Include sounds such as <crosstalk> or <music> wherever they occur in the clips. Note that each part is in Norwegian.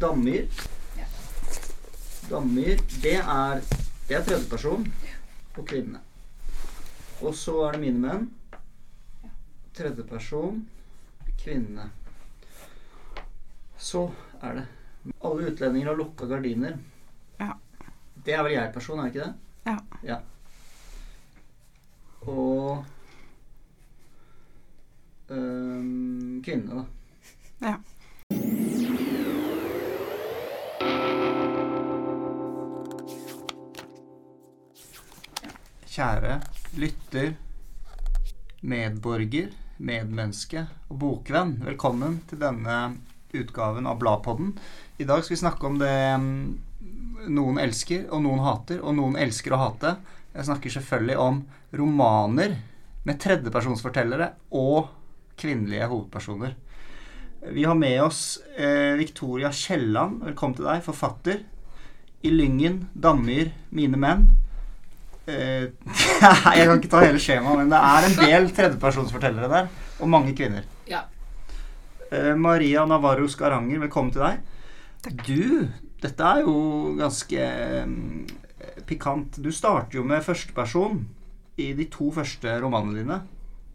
Dammyr. Ja. Dammyr, det er Det er tredjeperson og kvinne. Og så er det mine menn. Tredjeperson, kvinne. Så er det Alle utlendinger har lukka gardiner. Ja. Det er vel jeg-person, er det ikke det? Ja. ja. Og øhm, kvinne, da. Ja. Kjære lytter, medborger, medmenneske og bokvenn. Velkommen til denne utgaven av Bladpodden. I dag skal vi snakke om det mm, noen elsker og noen hater, og noen elsker å hate. Jeg snakker selvfølgelig om romaner med tredjepersonsfortellere og kvinnelige hovedpersoner. Vi har med oss eh, Victoria Kielland. Velkommen til deg, forfatter. I Lyngen, Dammyr, Mine menn. Eh, <laughs> jeg kan ikke ta hele skjemaet, men det er en del tredjepersonsfortellere der. Og mange kvinner. Ja. Eh, Maria Navarro Skaranger, velkommen til deg. Du, dette er jo ganske mm, pikant. Du starter jo med førsteperson i de to første romanene dine.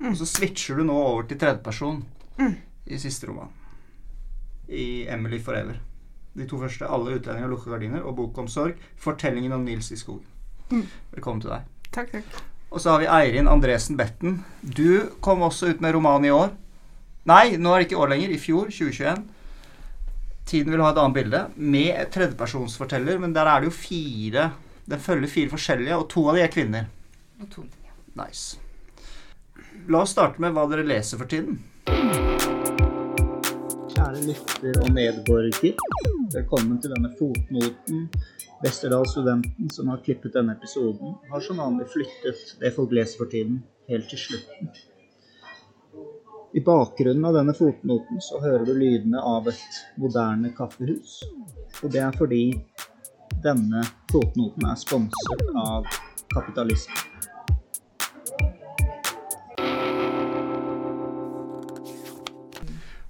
Og så switcher du nå over til tredjeperson Mm. i siste roman. I Emily Forever. De to første. 'Alle utlendinger lukker gardiner' og 'Bok om sorg'. 'Fortellingen om Nils i skogen'. Mm. Velkommen til deg. Takk, takk. Og så har vi Eirin Andresen Betten. Du kom også ut med roman i år. Nei, nå er det ikke i år lenger. I fjor, 2021. Tiden vil ha et annet bilde. Med tredjepersonsforteller, men der er det jo fire Den følger fire forskjellige, og to av de er kvinner. Og to. Nice. La oss starte med hva dere leser for tiden. Kjære lytter og medborger. Velkommen til denne fotnoten. Westerdal-studenten som har klippet denne episoden, har som vanlig flyttet det folk leser for tiden, helt til slutten. I bakgrunnen av denne fotnoten så hører du lydene av et moderne kaffehus. Og det er fordi denne fotnoten er sponset av kapitalisme.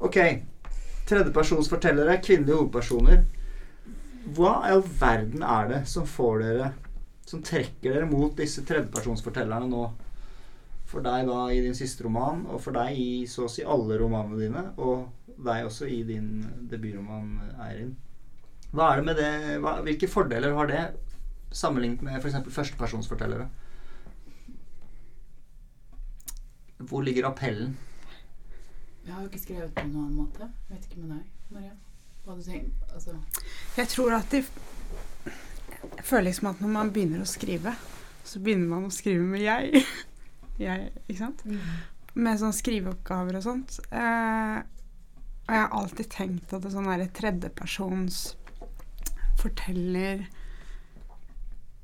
Ok. Tredjepersonsfortellere, kvinnelige hovedpersoner. Hva i all verden er det som får dere Som trekker dere mot disse tredjepersonsfortellerne nå? For deg da i din siste roman, og for deg i så å si alle romanene dine, og deg også i din debutroman, Eirin. Hva er det med det hva, Hvilke fordeler har det sammenlignet med f.eks. førstepersonsfortellere? Hvor ligger appellen? Jeg har jo ikke skrevet på noen annen måte. Jeg vet ikke med deg, Maria. Hva du tenker Altså Jeg tror at de Jeg føler liksom at når man begynner å skrive, så begynner man å skrive med jeg. <laughs> jeg ikke sant? Med sånne skriveoppgaver og sånt. Eh, og jeg har alltid tenkt at det sånn derre tredjepersons forteller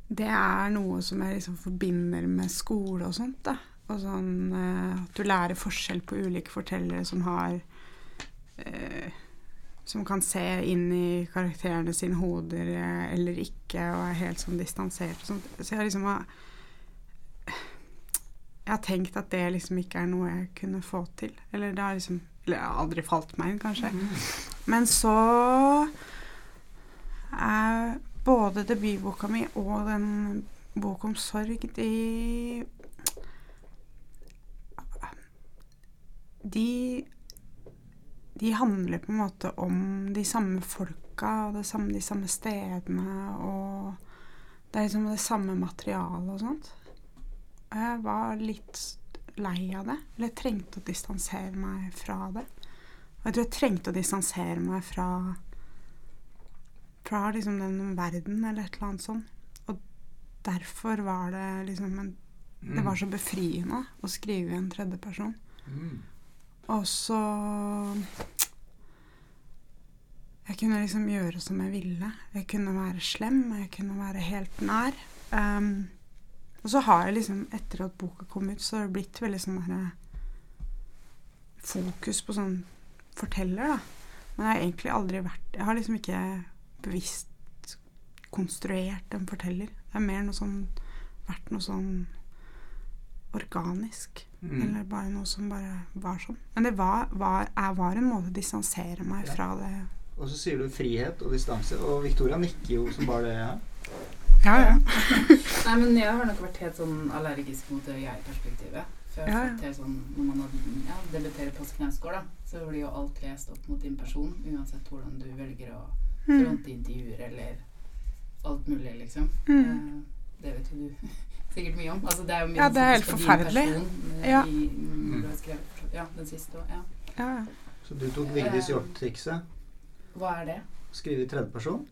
Det er noe som jeg liksom forbinder med skole og sånt, da. Og sånn eh, at du lærer forskjell på ulike fortellere som har eh, Som kan se inn i karakterene sine hoder eh, eller ikke, og er helt sånn distansert og sånt. Så jeg liksom har Jeg har tenkt at det liksom ikke er noe jeg kunne få til. Eller det har liksom Eller det har aldri falt meg inn, kanskje. Men så er både debutboka mi og den bok om sorg, de De De handler på en måte om de samme folka og samme, de samme stedene og Det er liksom det samme materialet og sånt. Og jeg var litt lei av det. Eller jeg trengte å distansere meg fra det. Og jeg tror jeg trengte å distansere meg fra fra liksom den verden, eller et eller annet sånt. Og derfor var det liksom en Det var så befriende å skrive i en tredjeperson. Mm. Og så Jeg kunne liksom gjøre som jeg ville. Jeg kunne være slem, jeg kunne være helt nær. Um, og så har jeg liksom, etter at boka kom ut, så har det blitt veldig sånn derre Fokus på sånn forteller, da. Men jeg har egentlig aldri vært Jeg har liksom ikke bevisst konstruert en forteller. Det er mer noe sånn vært noe sånn organisk. Mm. Eller bare noe som bare var sånn. Men det var, var, jeg var en måte å distansere meg Ja. fra det Og så sier du frihet og distanse. Og Victoria nikker jo som bare det. Ja. Ja, ja. <laughs> Nei, men jeg har nok vært helt sånn allergisk mot det jeg-perspektivet. For jeg har Ja, ja. sånn, Når man har, ja, debuterer på Knausgård, da, så blir jo alt lest opp mot din person, uansett hvordan du velger å Mm. fronte intervjuer eller alt mulig, liksom. Mm. Eh, det vet jo du <laughs> sikkert mye om. Altså, det er jo mye Ja, det er helt forferdelig. person, eh, Ja. I, skrevet, ja, den siste òg. Ja. ja. Så du tok Vigdis Hjorth-trikset. Hva er det? Skrive i tredjeperson.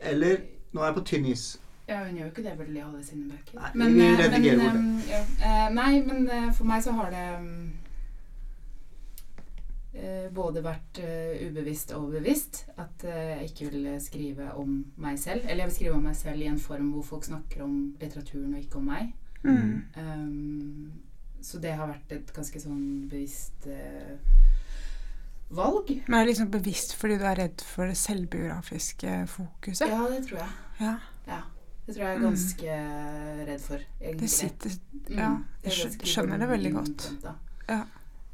Eller Nå er jeg på tynn is. Ja, hun gjør jo ikke det veldig i alle sine bøker. Nei, men, vi eh, redigerer men, bort eh, ja. Eh, nei, men eh, for meg så har det mm, eh, både vært eh, ubevisst og bevisst at eh, jeg ikke vil skrive om meg selv. Eller jeg vil skrive om meg selv i en form hvor folk snakker om litteraturen og ikke om meg. Mm. Um, så det har vært et ganske sånn bevisst uh, valg. Men er det liksom bevisst fordi du er redd for det selvbiografiske fokuset? Ja, det tror jeg. Ja. Ja, det tror jeg er Mm. ganske redd for. egentlig. Det sitter Mm, Ja, jeg skjønner det veldig godt. Ja.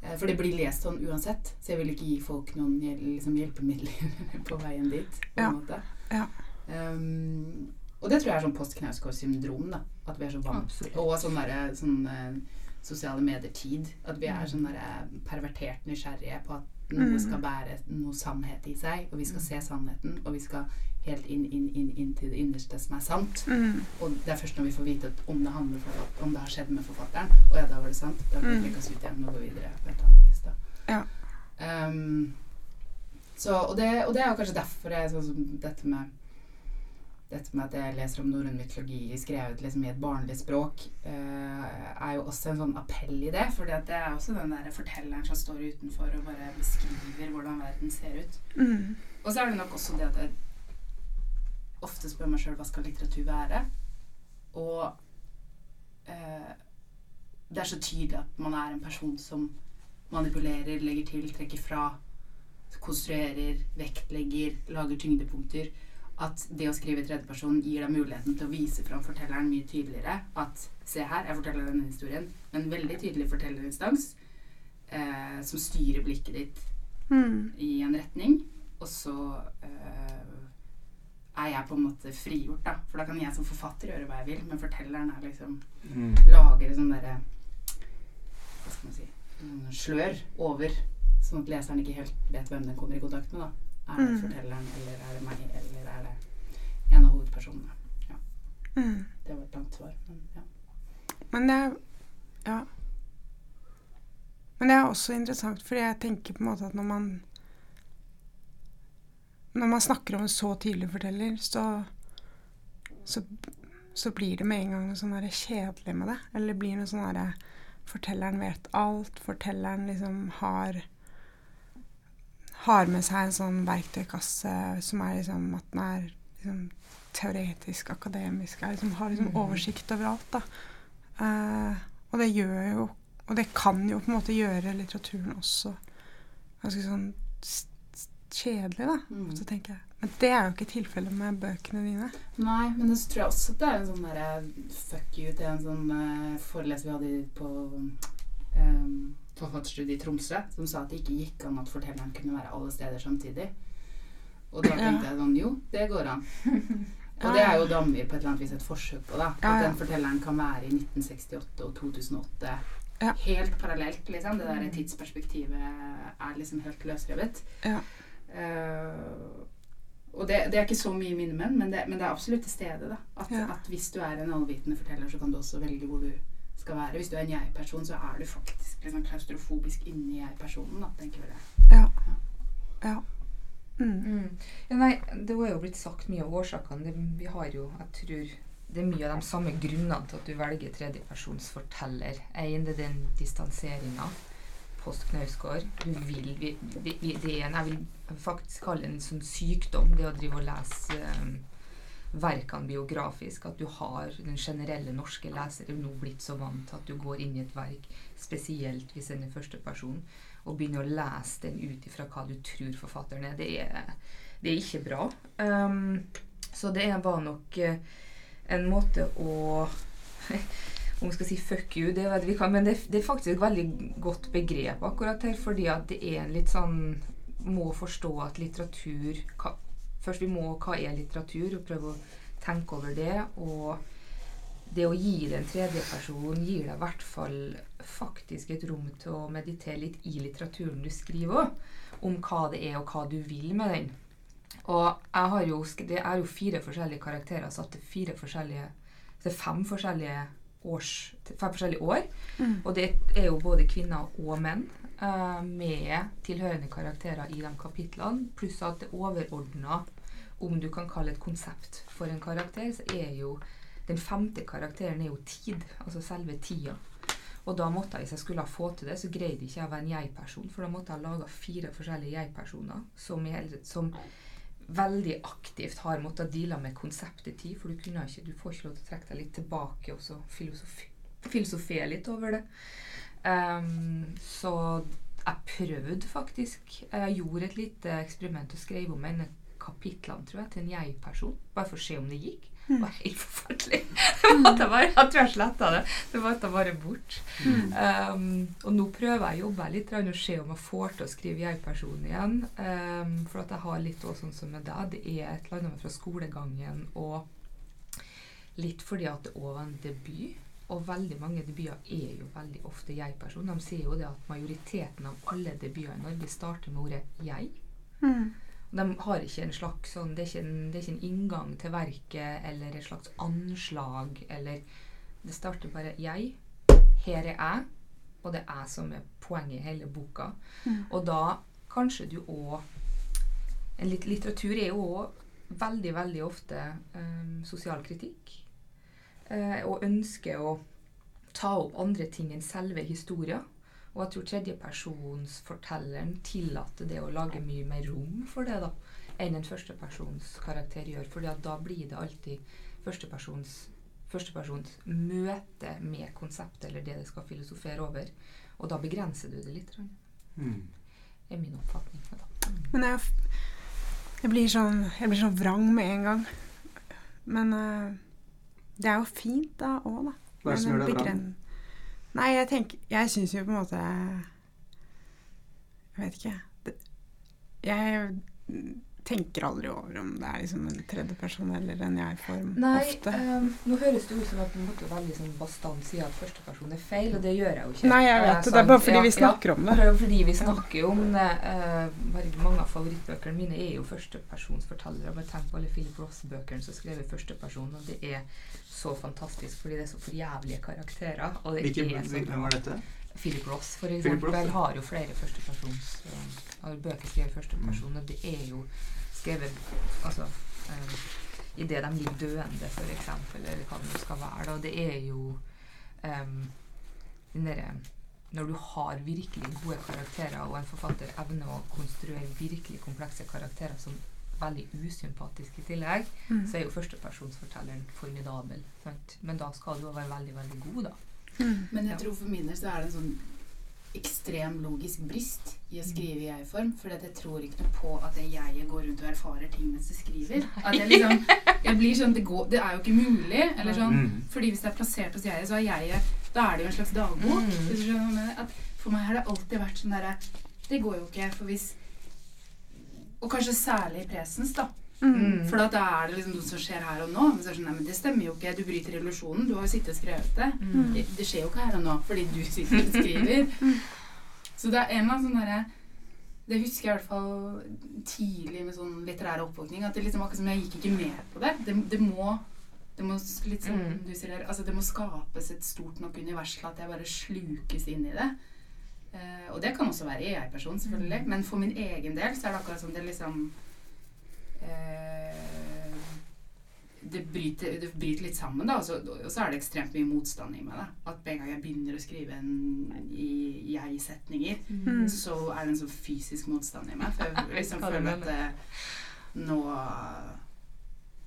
Eh, For det blir lest sånn uansett, så jeg vil ikke gi folk noen liksom hjelpemidler <laughs> på veien dit. på en måte. Ja. Um, og det tror jeg er sånn post-Knausgård-syndrom. da, At vi er så vant Absolutt. Og sånn derre sånn uh, sosiale medier-tid. At vi er sånn derre pervertert nysgjerrige på at noe Mm. skal bære noe sannhet i seg, og vi skal Mm. se sannheten, og vi skal helt inn, inn, inn, inn til det innerste som er sant. mm. Og det er først når vi får vite om det, om det har skjedd med forfatteren, og ja, da var det sant, da kan vi Mm. oss ut igjen og gå videre på et annet vis. da. Ja. Um, så, og, det, og det er jo kanskje derfor jeg sånn som dette med dette med at jeg leser om norrøn mytologi skrevet liksom i et barnlig språk, eh, er jo også en sånn appell i det. For det er også den der fortelleren som står utenfor og bare beskriver hvordan verden ser ut. Mm. Og så er det nok også det at jeg ofte spør meg sjøl hva skal litteratur være. Og eh, det er så tydelig at man er en person som manipulerer, legger til, trekker fra, konstruerer, vektlegger, lager tyngdepunkter. At det å skrive i tredjeperson gir deg muligheten til å vise fram fortelleren mye tydeligere. At se her, jeg forteller denne historien med en veldig tydelig fortellerinstans eh, som styrer blikket ditt Mm. i en retning, og så eh, er jeg på en måte frigjort, da. For da kan jeg som forfatter gjøre hva jeg vil, men fortelleren er liksom Mm. lager en sånn derre Hva skal man si Slør over, sånn at leseren ikke helt vet hvem den kommer i kontakt med. da. Er det Mm. fortelleren, eller er det meg, eller er det en av hovedpersonene? Mm. Det var et langt svar, men ja. Men det er Ja. Men det er også interessant, fordi jeg tenker på en måte at når man Når man snakker om en så tydelig forteller, så så, så blir det med en gang noe sånn kjedelig med det. Eller det blir noe sånn derre Fortelleren vet alt. Fortelleren liksom har Har med seg en sånn verktøykasse som er liksom at den er liksom teoretisk, akademisk, er liksom, har liksom Mhm. oversikt over alt, da. Eh, og det gjør jo Og det kan jo på en måte gjøre litteraturen også ganske sånn kjedelig, da. Mm. Så tenker jeg. Men det er jo ikke tilfellet med bøkene dine. Nei, men så tror jeg også at det er en sånn derre fuck you til en sånn uh, foreleser vi hadde på um, forfatterstudiet i Tromsø, som sa at det ikke gikk an at fortelleren kunne være alle steder samtidig. Og da tenkte jeg sånn Jo, det går an. <laughs> Og det er jo Damvir på et eller annet vis et forsøk på. da At den fortelleren kan være i 1968 og 2008 Ja. helt parallelt. liksom Det der tidsperspektivet er liksom helt løsrevet. Ja. Uh, og det, det er ikke så mye mine menn, men det, men det er absolutt til stede. da at, Ja. at hvis du er en allvitende forteller, så kan du også velge hvor du skal være. Hvis du er en jeg-person, så er du faktisk liksom klaustrofobisk inni jeg-personen. da, tenker jeg det. Ja. Ja. Mm. Mm. Ja, nei, det var jo blitt sagt mye av årsakene. Vi har jo, jeg tror det er mye av de samme grunnene til at du velger tredjepersons forteller. En er den distanseringa. Post Knausgård. Du vil vi, vi, vi, Det er en jeg vil faktisk kalle en sånn sykdom, det å drive og lese um, verkene biografisk. At du har den generelle norske leser er nå blitt så vant til at du går inn i et verk, spesielt hvis den er første person, og begynner å lese den ut ifra hva du tror forfatteren er. Det er, det er ikke bra. Um, så det var nok eh, en måte å <laughs> om vi skal si 'fuck you', det vet vi kan, men det, det er faktisk et veldig godt begrep akkurat her, fordi at det er en litt sånn må forstå at litteratur hva, Først vi må hva er litteratur, og prøve å tenke over det. Og det å gi det en tredjeperson gir deg i hvert fall faktisk et rom til å meditere litt i litteraturen du skriver òg. Om hva det er, og hva du vil med den. Og jeg har jo, det er jo fire forskjellige karakterer satt til fire forskjellige Det er fem forskjellige års, fem forskjellige år. Mm. Og det er jo både kvinner og menn eh, med tilhørende karakterer i de kapitlene. Pluss at det overordna, om du kan kalle et konsept for en karakter, så er jo den femte karakteren er jo tid. Altså selve tida. Og da måtte jeg, hvis jeg skulle få til det, så greide ikke jeg å være en jeg-person. For da måtte jeg lage fire forskjellige jeg-personer som, som veldig aktivt har måttet deale med konseptet tid. For du, kunne ikke, du får ikke lov til å trekke deg litt tilbake og så filosofi, filosofere litt over det. Ehm, så jeg prøvde faktisk. Jeg gjorde et lite eksperiment og skrev om en kapitlene, tror jeg, til en jeg-person. Bare for å se om det gikk. Det var helt forferdelig. <laughs> Bare, jeg tror jeg sletta det. Det var etter bare bort. Um, og nå prøver jeg å jobbe litt og se om jeg får til å skrive jeg-person igjen. Um, for at jeg har litt også sånn som med deg. Det er et eller annet fra skolegangen og litt fordi at det òg var en debut. Og veldig mange debuter er jo veldig ofte jeg-person. De sier jo det at majoriteten av alle debuter i Norge starter med ordet 'jeg'. Mm. De har ikke en slags sånn, det, er ikke en, det er ikke en inngang til verket eller et slags anslag eller Det starter bare 'jeg'. Her er jeg. Og det er jeg som er poenget i hele boka. Mm. Og da kanskje du òg en Litteratur er jo òg veldig, veldig ofte um, sosial kritikk. Eh, og ønsker å ta opp andre ting enn selve historien. Og jeg tror tredjepersonsfortelleren tillater det å lage mye mer rom for det da, enn en førstepersonskarakter gjør. For da blir det alltid førstepersons, førstepersons møte med konseptet eller det det skal filosofere over. Og da begrenser du det litt. Det Mm. er min oppfatning. Da. Men jeg, jeg, blir sånn, jeg blir sånn vrang med en gang. Men eh, det er jo fint da òg, da. Hva er det som gjør det bra? Nei, jeg tenker Jeg syns jo på en måte Jeg vet ikke. Det, jeg tenker aldri over om det er liksom en tredjeperson eller en jeg-form. Nei, Ofte. Um, nå høres det ut som at du måtte veldig sånn bastant si at førsteperson er feil, og det gjør jeg jo ikke. Nei, jeg Eh, vet det. Det er bare fordi Ja, vi ja. snakker om det. Det er jo fordi vi snakker om det. Uh, mange av favorittbøkene mine er jo førstepersonsfortellere. Bare tenk på alle Philip Ross-bøkene som skrev i førsteperson, og det er så fantastisk fordi det er så forjævlige karakterer. Og det Hvilken, er så hvem var dette? Philip Ross, for Philip eksempel, Ross, ja. har jo flere førstepersons eh, har bøker skrevet førsteperson, og det er jo skrevet altså um, idet de ligger døende, for eksempel, eller hva det nå skal være. Da. Det er jo um, den derre Når du har virkelig gode karakterer, og en forfatter evner å konstruere virkelig komplekse karakterer som veldig usympatiske i tillegg, Mm. så er jo førstepersonsfortelleren formidabel. Sant? Men da skal du jo være veldig, veldig god, da. Mm. Men jeg tror for min del så er det en sånn ekstrem logisk brist i å skrive i jeg-form. For jeg tror ikke noe på at det jeget går rundt og erfarer ting mens det skriver. At jeg liksom, jeg blir sånn, det, går, det er jo ikke mulig. Eller sånn, Mm. fordi hvis det er plassert hos jeget, så er jeget Da er det jo en slags dagbok. Mm. Hvis du skjønner hva jeg mener. At for meg har det alltid vært sånn derre Det går jo ikke, for hvis Og kanskje særlig i presens, da. Mm. For da er det liksom noe som skjer her og nå. Men så er det sånn, nei, men det stemmer jo ikke. Du bryter revolusjonen. Du har jo sittet og skrevet det. Mm. Det, det skjer jo ikke her og nå fordi du sitter og skriver. <laughs> Så det er en eller annen sånn derre Det husker jeg i hvert fall tidlig med sånn litterær oppvåkning. At det liksom akkurat som jeg gikk ikke med på det. Det, det må det må, litt sånn, Mm. du sier der, altså det må skapes et stort nok univers til at jeg bare slukes inn i det. Eh, og det kan også være jeg-person, selvfølgelig. Men for min egen del så er det akkurat som det liksom det, bryter, det bryter litt sammen, da. Og så, og så er det ekstremt mye motstand i meg. da At med en gang jeg begynner å skrive en i jeg-setninger, Mm. så er det en sånn fysisk motstand i meg. For jeg <laughs> liksom føler at mener. eh, nå,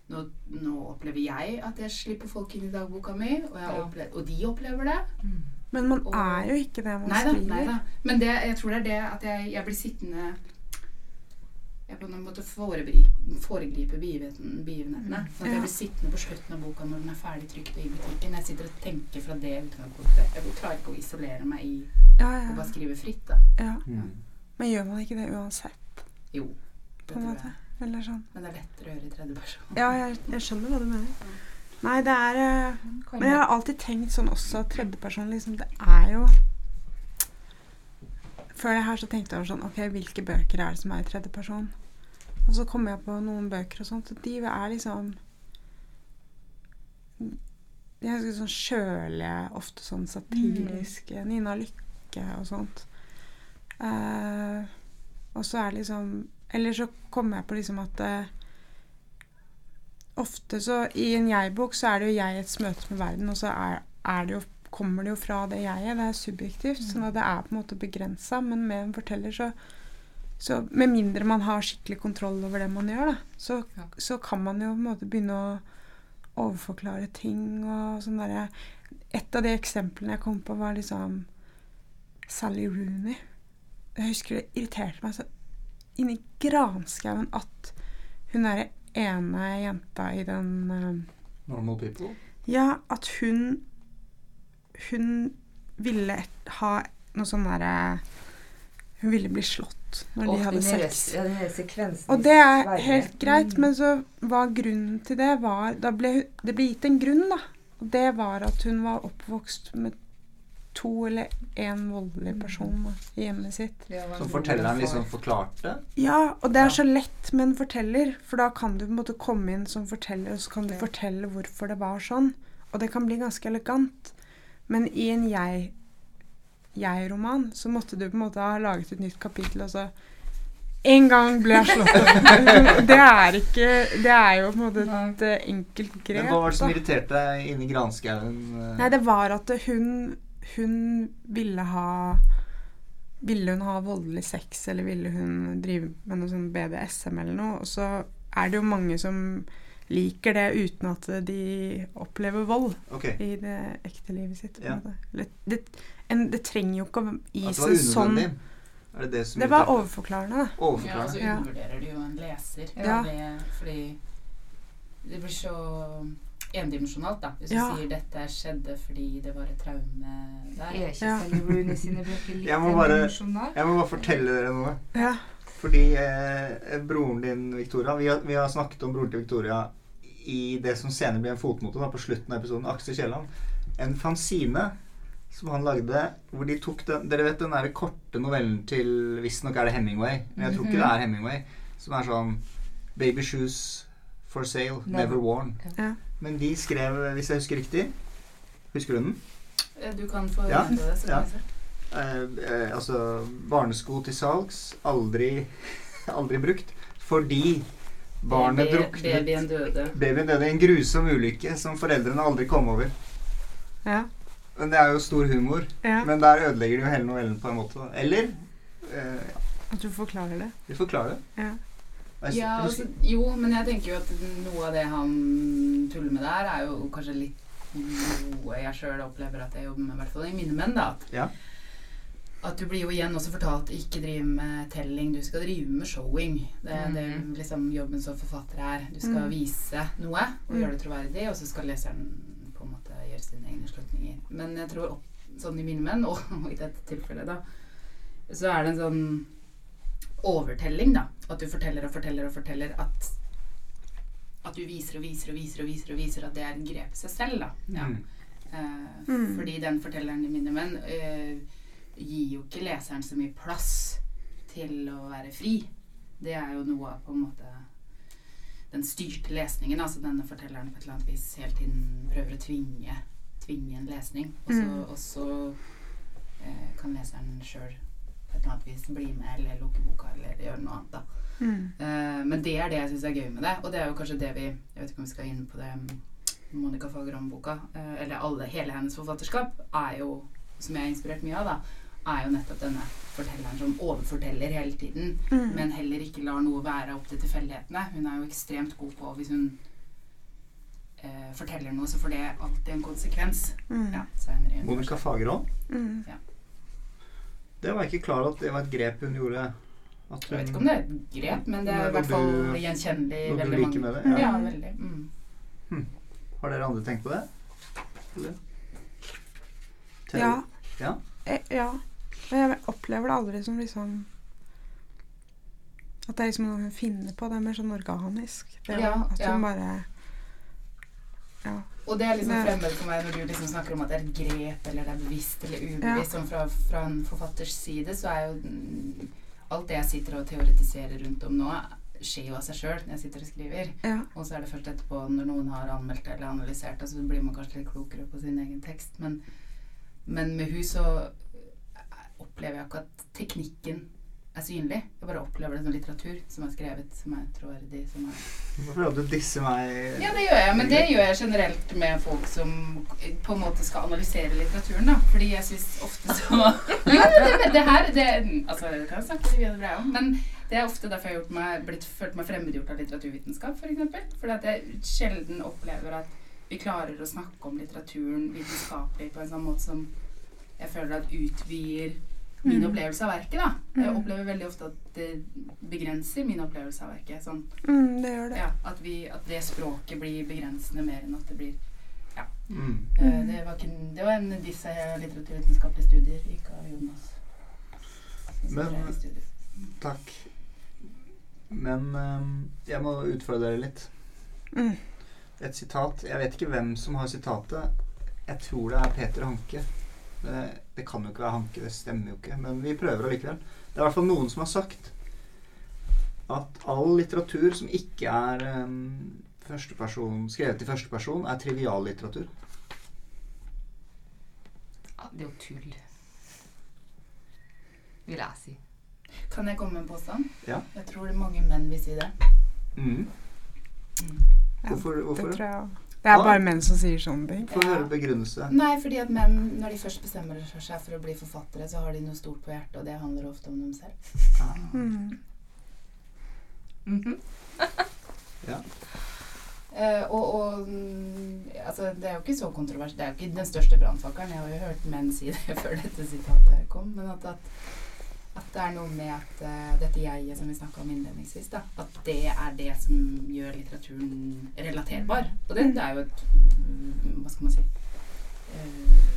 nå Nå opplever jeg at jeg slipper folk inn i dagboka mi, og, jeg opplever, og de opplever det. Mm. Men man Og- er jo ikke det man Nei da, skriver. nei da. Men det, jeg tror det er det at jeg, jeg blir sittende Jeg på en måte foregripe, foregripe begivenhetene. begivenhetene. Mm. Sånn at jeg blir sittende på slutten av boka når den er ferdig trykt i butikken. Jeg sitter og tenker fra det utgangspunktet. Jeg klarer ikke å isolere meg i Ja, å ja, bare skrive fritt. da. ja. Mm. Men gjør man ikke det uansett? Jo. Det på en måte. Eller sånn. Men det er lettere å gjøre i tredje person. Ja, jeg, jeg skjønner hva du mener. Nei, det er eh, Men jeg har alltid tenkt sånn også tredjeperson liksom Det er jo Før det her så tenkte jeg over sånn Ok, hvilke bøker er det som er i tredjeperson? Og så kom jeg på noen bøker og sånt, og de er liksom De er ganske sånn kjølige, ofte sånn satiriske. Nina Lykke og sånt. Uh, og så er liksom Eller så kommer jeg på liksom at uh, Ofte så I en jeg-bok så er det jo jeg et møte med verden, og så er, er det jo, kommer det jo fra det jeget. Det er subjektivt, sånn at det er på en måte begrensa. Men med en forteller så, så Med mindre man har skikkelig kontroll over det man gjør, da, så, Ja. så kan man jo på en måte begynne å overforklare ting og sånn derre Et av de eksemplene jeg kom på, var liksom Sally Rooney. Jeg husker det irriterte meg så inni granskauen at hun derre ene jenta i den uh, Normal people. Ja, at hun Hun ville ha noe sånn derre Hun ville bli slått når de hadde sex. Ja, Og det er helt greit, Mm. men så var grunnen til det var da ble, Det ble gitt en grunn, da. Og det var at hun var oppvokst med to eller én voldelig person da, i hjemmet sitt. Så fortelleren liksom forklarte. Ja, og det er så lett med en forteller, for da kan du på en måte komme inn som forteller, og så kan du fortelle hvorfor det var sånn. Og det kan bli ganske elegant. Men i en jeg- jeg-roman så måtte du på en måte ha laget et nytt kapittel, og så En gang ble jeg slått opp. <laughs> Det er ikke Det er jo på en måte et eh, enkelt grep. Men hva var det som irriterte deg inni granskauen? eh? Nei, det var at hun Hun ville ha Ville hun ha voldelig sex, eller ville hun drive med noe sånn BDSM eller noe? Og så er det jo mange som liker det uten at de opplever vold okay. i det ekte livet sitt. Ja. Det, Det, en, det trenger jo ikke å gi At det var seg sånn unødvendig? Det det Det var overforklarende, da. Ja, så Overforklarende? Ja. undervurderer du jo en leser. Ja. Det, fordi det blir så endimensjonalt, da. Hvis Ja. du sier 'dette skjedde fordi det var et traume der'. Er ikke Ja. Jeg må bare- Jeg må bare fortelle dere noe. Ja. Fordi eh, broren din, Victoria vi har, vi har snakket om broren til Victoria i det som senere blir en fotnote da, på slutten av episoden. Aksel Kielland. En fanzine som han lagde, hvor de tok den Dere vet den der korte novellen til Visstnok er det Hemingway, men jeg tror ikke Mhm. det er Hemingway. Som er sånn Baby shoes for sale, never, worn. Ja. Men de skrev, hvis jeg husker riktig Husker du den? Eh, Du kan få Ja, det. Så ja. eh, eh, altså barnesko til salgs, aldri, <laughs> aldri brukt, fordi barnet druknet. Babyen døde. Babyen døde i en grusom ulykke som foreldrene aldri kom over. Ja. Men det er jo stor humor. ja. Men der ødelegger de jo hele novellen på en måte. Eller eh, At du forklarer det. Du forklarer det. Ja. Ja, altså, jo, men jeg tenker jo at noe av det han tuller med der, er jo kanskje litt noe jeg sjøl opplever at jeg jobber med, i hvert fall i mine menn. da. At, Ja. At du blir jo igjen også fortalt ikke drive med telling, du skal drive med showing. Det er det Mhm. liksom jobben som forfatter er. Du skal Mm. vise noe og Mm. gjøre det troverdig, og så skal leseren på en måte gjøre sine egne slutninger. Men jeg tror opp, sånn i mine menn, og, og <laughs> i dette tilfellet, da, så er det en sånn overtelling, da. At du forteller og forteller og forteller at At du viser og viser og viser og viser og viser at det er et grep i seg selv, da. Ja. Mm. Uh, Mm. Fordi den fortelleren i mine menn eh, gir jo ikke leseren så mye plass til å være fri. Det er jo noe av på en måte den styrte lesningen. Altså denne fortelleren på et eller annet vis hele tiden prøver å tvinge, tvinge en lesning. Og så, Mm. eh, kan leseren sjøl på et eller annet vis bli med eller lukke boka eller gjøre noe annet. da. Mm. Eh, men det er det jeg syns er gøy med det. Og det er jo kanskje det vi Jeg vet ikke om vi skal inn på det Monica Fagerholm-boka. eh, eller alle, hele hennes forfatterskap er jo, som jeg er inspirert mye av, da, er jo nettopp denne fortelleren som overforteller hele tiden. Mm. Men heller ikke lar noe være opp til tilfeldighetene. Hun er jo ekstremt god på hvis hun eh, forteller noe, så får det alltid en konsekvens. Mm. Ja, Monica. Fagerholm. Mm. Det var jeg ikke klar over at det var et grep hun gjorde. At Jeg vet ikke om det er et grep, men det er i hvert fall gjenkjennelig noe du liker med det, Ja, ja. veldig. Mm. Har dere andre tenkt på det? Eller? Ja. Ja? Eh, ja. Men jeg opplever det aldri som liksom At det er liksom noe hun finner på. Det er mer sånn organisk. Det Ja, at ja. hun bare Ja. Og det er liksom fremmed for meg når du liksom snakker om at det er et grep, eller det er bevisst eller ubevisst. Ja. fra, fra en forfatters side så er jo alt det jeg sitter og teoretiserer rundt om nå, skjer jo av seg sjøl når jeg sitter og skriver. ja. Og så er det først etterpå, når noen har anmeldt eller analysert det, så blir man kanskje litt klokere på sin egen tekst. Men, men med hun så opplever jeg ikke at teknikken er synlig. Jeg bare opplever det som litteratur som er skrevet, som er troverdig, som er Hvorfor hadde du disse meg Ja, det gjør jeg, men det gjør jeg generelt med folk som på en måte skal analysere litteraturen, da. Fordi jeg syns ofte så <laughs> Ja, det, det her det, Altså, det kan jeg snakke breie om, men det er ofte derfor jeg har gjort meg, blitt, følt meg fremmedgjort av litteraturvitenskap, f.eks. For eksempel. Fordi at jeg sjelden opplever at vi klarer å snakke om litteraturen vitenskapelig på en sånn måte som jeg føler at utvider min Mm. opplevelse av verket. da. Jeg Mm. opplever veldig ofte at det begrenser min opplevelse av verket. sånn Mm, det gjør det. ja, at, vi, at det språket blir begrensende mer enn at det blir mm. eh, Mm. det, var ikke, det var en disse litteraturvitenskapelige studier, ikke av Jonas. Men- Takk. Men um, jeg må utfordre dere litt. Mm. Et sitat. Jeg vet ikke hvem som har sitatet. Jeg tror det er Peter Hanke. Det, det kan jo ikke være Hanke, det stemmer jo ikke. Men vi prøver allikevel. Det er i hvert fall noen som har sagt at all litteratur som ikke er um, skrevet i første person, er triviallitteratur. Ja, det er jo tull. Vil jeg si. Kan jeg komme med en påstand? Ja. Jeg tror det er mange menn vil si det. Mm. Mm. Hvorfor, Hvorfor, Det tror jeg. Det er bare menn som sier sånne ting. Få høre begrunnelse. Nei, fordi at menn, når de først bestemmer seg for å bli forfattere, så har de noe stort på hjertet, og det handler ofte om dem selv. Ah. Mm. Mhm. <laughs> Eh, og, og mm, altså, det er jo ikke så kontroversielt. Det er jo ikke den største brannfakkelen. Jeg har jo hørt menn si det <laughs> før dette sitatet kom. Men at, at, at det er noe med at uh, dette jeget som vi snakka om innledningsvis, da, at det er det som gjør litteraturen relaterbar. Og det, det er jo et mm, Hva skal man si uh,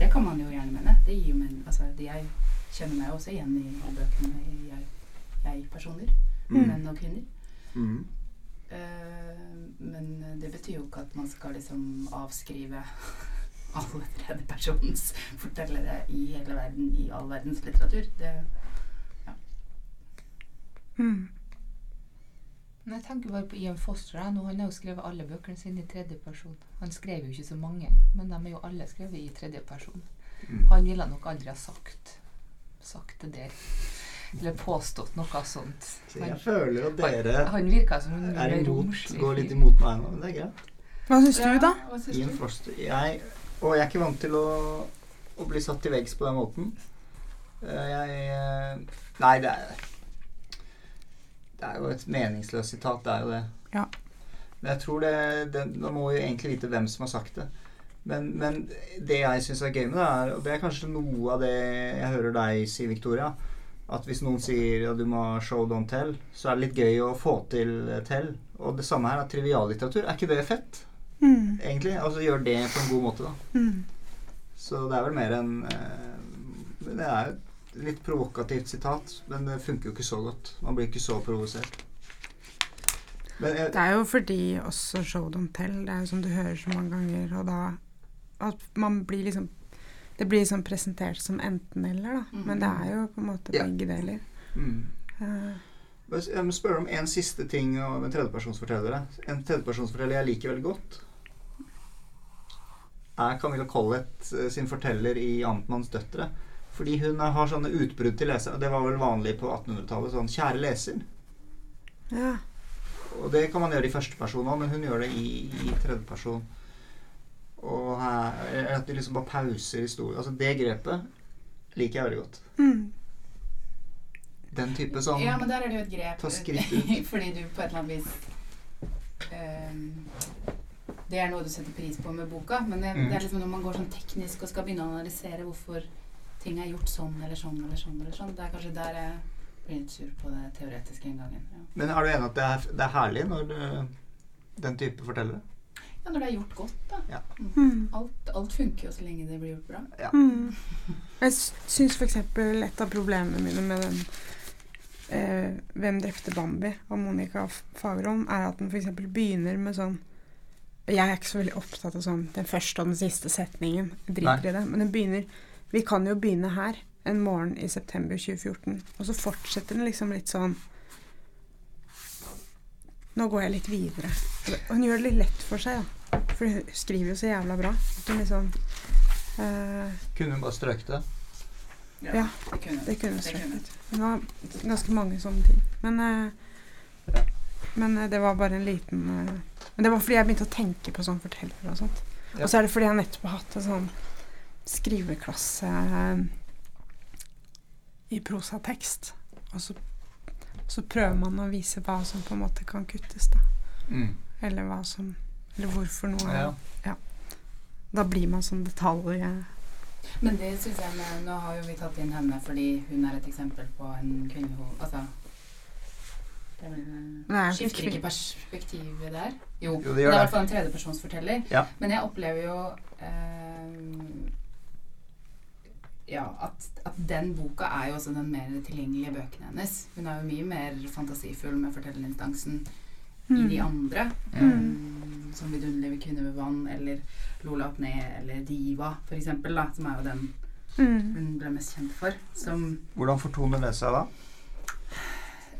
Det kan man jo gjerne mene. Det gir jo men, altså, det Jeg kjenner meg også igjen i bøkene jeg- jeg-personer. Mm. Menn og kvinner. Mm. Uh, men det betyr jo ikke at man skal liksom avskrive alle tredjepersonens fortellere i hele verden, i all verdens litteratur. Det, Mm. Jeg tenker bare på Ian Foster. Nå, han har jo skrevet alle bøkene sine i tredje person. Han skrev jo ikke så mange, men de er jo alle skrevet i tredje person. Mm. Han ville nok aldri ha sagt, sagt det der. Eller påstått noe sånt. Han, jeg Han, føler at dere han virka som en er imot, går litt imot meg nå. men Det er greit. Hva syns du, da? Ian? Foster jeg, Og jeg er ikke vant til å, å bli satt til veggs på den måten. Eh, Jeg eh, Nei, det er Det er jo et meningsløst sitat, det er jo det. Ja. Men jeg tror det, det Man må jo egentlig vite hvem som har sagt det. Men, men det jeg syns er gøy med det, er Og det er kanskje noe av det jeg hører deg si, Victoria. At hvis noen sier at du må show don't tell, så er det litt gøy å få til tell. Og det samme her er triviallitteratur. Er ikke det fett? Mm. egentlig. Altså gjør det på en god måte, da. Mm. Så det er vel mer en eh, Det er jo et litt provokativt sitat, men det funker jo ikke så godt. Man blir ikke så provosert. Men jeg, Det er jo fordi også show don't tell. Det er jo som du hører så mange ganger, og da At man blir liksom Det blir liksom presentert som enten-eller, da. Mm. Men det er jo på en måte Ja. begge deler. mm. Uh, Jeg må spørre om en siste ting om tredjepersonsfortellere. En tredjepersonsforteller jeg liker veldig godt, er Camilla Collett eh, sin forteller i 'Amtmanns døtre'. Fordi hun har sånne utbrudd til lesere. Det var vel vanlig på 1800-tallet. Sånn 'Kjære leser'. ja. Og det kan man gjøre i første person òg, men hun gjør det i, i tredje person. Og her, at de liksom bare pauser historien. Altså det grepet liker jeg veldig godt. Mm. Den type sånn Ja, men der er det jo et grep. Ta skritt ut. <laughs> fordi du på et eller annet vis ehm, Det er noe du setter pris på med boka, men det, Mm. det er liksom når man går sånn teknisk og skal begynne å analysere hvorfor ting er gjort sånn eller sånn eller sånn, eller sånn. det er kanskje der jeg blir litt sur på det teoretiske inngangen. Ja. Men er du enig at det er, det er herlig når du, den type fortellere? ja, når det er gjort godt, da. Mm. Alt, alt funker jo så lenge det blir gjort bra. Ja. Mm. Jeg syns f.eks. et av problemene mine med den eh, 'Hvem drepte Bambi?' av Monica F- Fagerholm, er at den f.eks. begynner med sånn Jeg er ikke så veldig opptatt av sånn den første og den siste setningen. Jeg driter i det. Men den begynner Vi kan jo begynne her en morgen i september 2014. Og så fortsetter den liksom litt sånn Nå går jeg litt videre. Og hun gjør det litt lett for seg, da. For hun skriver jo så jævla bra. At hun liksom uh, Kunne hun bare strøket det? Ja, det kunne Det kunne Det kunne. strøket. Det var ganske mange sånne ting. Men, eh, men eh, det var bare en liten eh, Men det var fordi jeg begynte å tenke på sånn fortellere og sånt. Ja. Og så er det fordi jeg nettopp har hatt en sånn skriveklasse eh, i prosatekst. Og så, så prøver man å vise hva som på en måte kan kuttes, da. Mm. Eller hva som Eller hvorfor noe Ja. Da blir man sånn detalj Men det synes jeg med, Nå har jo vi tatt inn henne fordi hun er et eksempel på en kvinneho... Altså det er vel, Det er jo ikke Skifter ikke perspektivet der? Jo. Jo, det det er i hvert fall en tredjepersonsforteller. Ja. Men jeg opplever jo eh, Ja, at, at den boka er jo også den mer tilgjengelige bøkene hennes. Hun er jo mye mer fantasifull med fortellerinstansen i de andre. Mm. Um, som 'Vidunderlige kvinner ved vann' eller 'Lola opp ned' eller 'Diva', for eksempel, da, som er jo den mm. hun ble mest kjent for. Som Hvordan fortoner det seg da?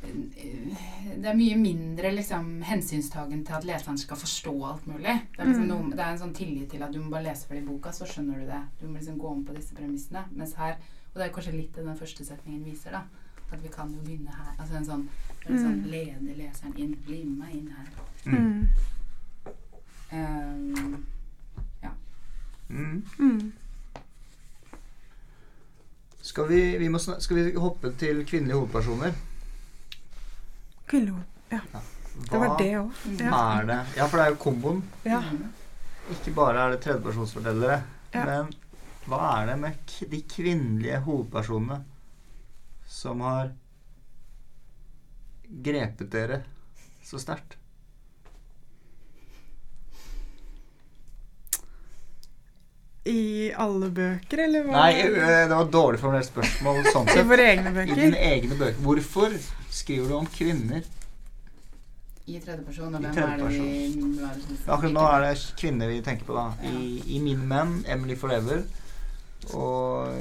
Det er mye mindre liksom, hensynstagen til at leseren skal forstå alt mulig. Det er, liksom Mm. noe, det er en sånn tillit til at du må bare lese ferdig boka, så skjønner du det. Du må liksom gå om på disse premissene. Mens her, og det er kanskje litt det den første setningen viser, da. At vi kan jo begynne her. Altså en sånn, en sånn Mm. lede leseren inn. Bli med meg inn her. Mm. Um, Mm. Mm. Skal, vi, vi må, skal vi hoppe til kvinnelige hovedpersoner? Kvinneord. Det var det òg. Ja. er det? Ja, for det er jo komboen. Ja. Ikke bare er det tredjepersonsfortellere. Ja. Men hva er det med de kvinnelige hovedpersonene som har grepet dere så sterkt? I alle bøker, eller hva? Nei, det var et dårlig formulert spørsmål. Sånn <laughs> I våre egne I dine egne bøker. Hvorfor skriver du om kvinner? I tredjeperson, og I hvem er det vi er Akkurat nå er det kvinner vi tenker på, da. I, i Min menn, Emily Forever, og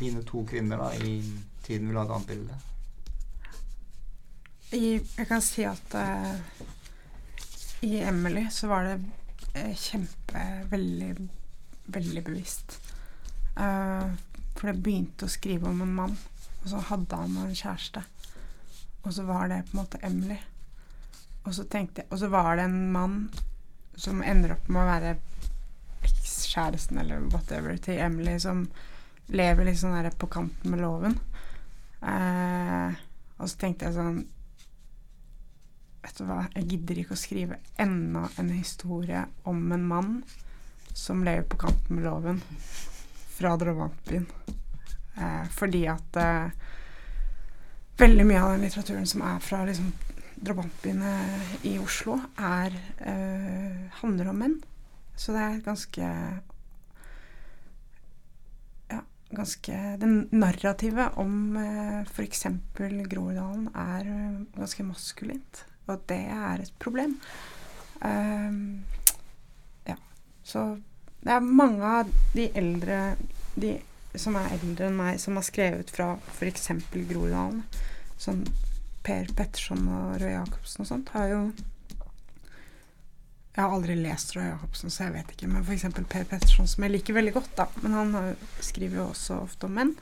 dine to kvinner da, i Tiden vil ha et annet bilde. I, jeg kan si at uh, i Emily så var det eh, kjempe Veldig, veldig bevisst. Uh, for det begynte å skrive om en mann, og så hadde han en kjæreste. Og så var det på en måte Emily. Og så tenkte jeg Og så var det en mann som ender opp med å være ekskjæresten eller whatever til Emily, som lever litt sånn der på kanten med loven. Eh, og så tenkte jeg sånn Vet du hva, jeg gidder ikke å skrive enda en historie om en mann som lever på kanten med loven fra drabantbyen. Eh, fordi at eh, veldig mye av den litteraturen som er fra liksom, drabantbyene i Oslo, er, eh, handler om menn. Så det er ganske Ja, ganske Det narrativet om eh, f.eks. Groruddalen er eh, ganske maskulint. Og det er et problem. Uh, ja. Så det er mange av de eldre De som er eldre enn meg, som har skrevet fra f.eks. Groruddalen. Sånn Per Petterson og Røe Jacobsen og sånt, har jo Jeg har aldri lest Røe Jacobsen, så jeg vet ikke. Men f.eks. Per Petterson, som jeg liker veldig godt, da. Men han jo- skriver jo også ofte om menn.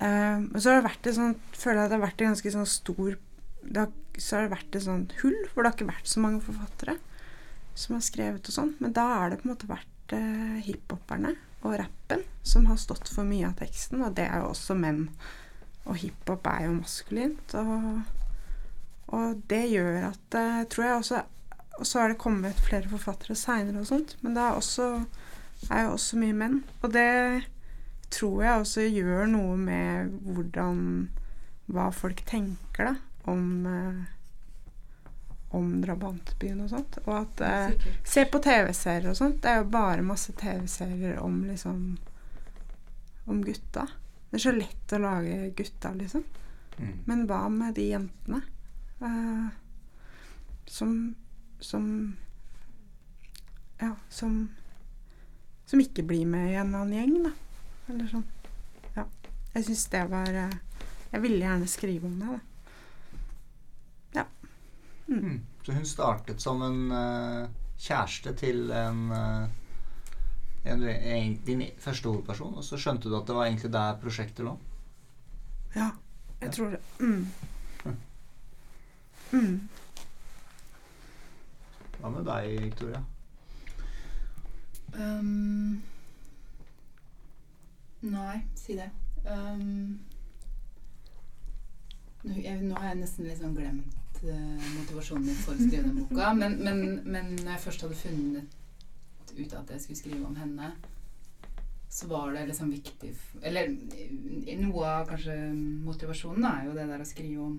Men så har det vært et sånt Føler jeg det har vært en ganske sånn stor det har, Så har det vært et sånt hull, hvor det har ikke vært så mange forfattere som har skrevet og sånn. Men da har det på en måte vært uh, hiphoperne og rappen som har stått for mye av teksten, og det er jo også menn. Og hiphop er jo maskulint, og, og det gjør at eh, Tror jeg også Og så har det kommet flere forfattere seinere og sånt, men det er også er jo også mye menn. Og det tror jeg også gjør noe med hvordan Hva folk tenker, da, om eh, om drabantbyen og sånt. Og at eh, Se på TV-serier og sånt. Det er jo bare masse TV-serier om liksom Om gutta. Det er så lett å lage gutta, liksom. Mm. Men hva med de jentene eh, som Som Ja, som Som ikke blir med i en eller annen gjeng, da. Eller sånn. Ja. Jeg syns det var eh, Jeg ville gjerne skrive om det, da. Mm. Så hun startet som en uh, kjæreste til en, uh, en, en din første hovedperson, og så skjønte du at det var egentlig der prosjektet lå? Ja, jeg Ja. tror det. Mm. <laughs> Mm. Hva med deg, Victoria? Um, nei, si det. Um, nå, jeg, nå har jeg nesten sånn glemt eh, motivasjonen min for å skrive den boka. Men, men, men når jeg først hadde funnet ut at jeg skulle skrive om henne, så var det liksom viktig Eller eh, noe av kanskje motivasjonen er jo det der å skrive om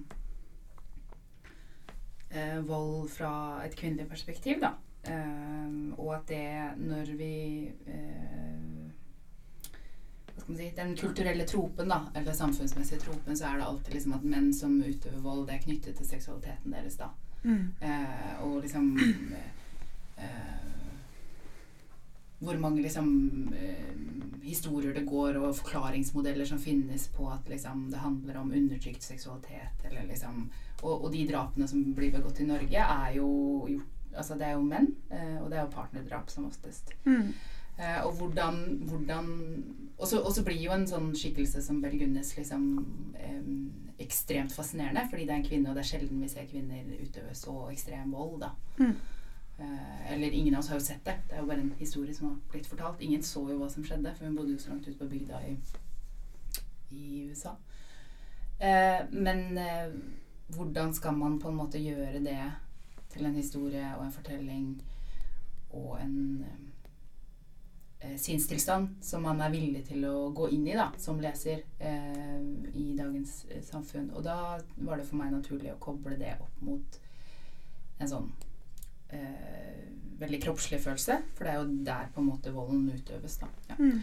eh, vold fra et kvinnelig perspektiv, da. Eh, og at det når vi eh, si Den kulturelle tropen, da, eller samfunnsmessige tropen, så er det alltid liksom at menn som utøver vold, det er knyttet til seksualiteten deres, da. Mm. Eh, og liksom eh, Hvor mange liksom eh, historier det går, og forklaringsmodeller som finnes på at liksom det handler om undertrykt seksualitet, eller liksom Og, og de drapene som blir begått i Norge, er jo gjort Altså, det er jo menn, eh, og det er jo partnerdrap som oftest. Mm. Eh, og hvordan, hvordan Og så blir jo en sånn skikkelse som Bell Gunnes liksom eh, ekstremt fascinerende, fordi det er en kvinne, og det er sjelden vi ser kvinner utøve så ekstrem vold, da. Mm. Eh, eller ingen av oss har jo sett det. Det er jo bare en historie som har blitt fortalt. Ingen så jo hva som skjedde, for hun bodde jo så langt ute på bygda i, i USA. Eh, men eh, hvordan skal man på en måte gjøre det til en historie og en fortelling og en eh, sinnstilstand som man er villig til å gå inn i da, som leser eh, i dagens eh, samfunn. Og da var det for meg naturlig å koble det opp mot en sånn eh, veldig kroppslig følelse. For det er jo der på en måte volden utøves. da. Ja. Mm.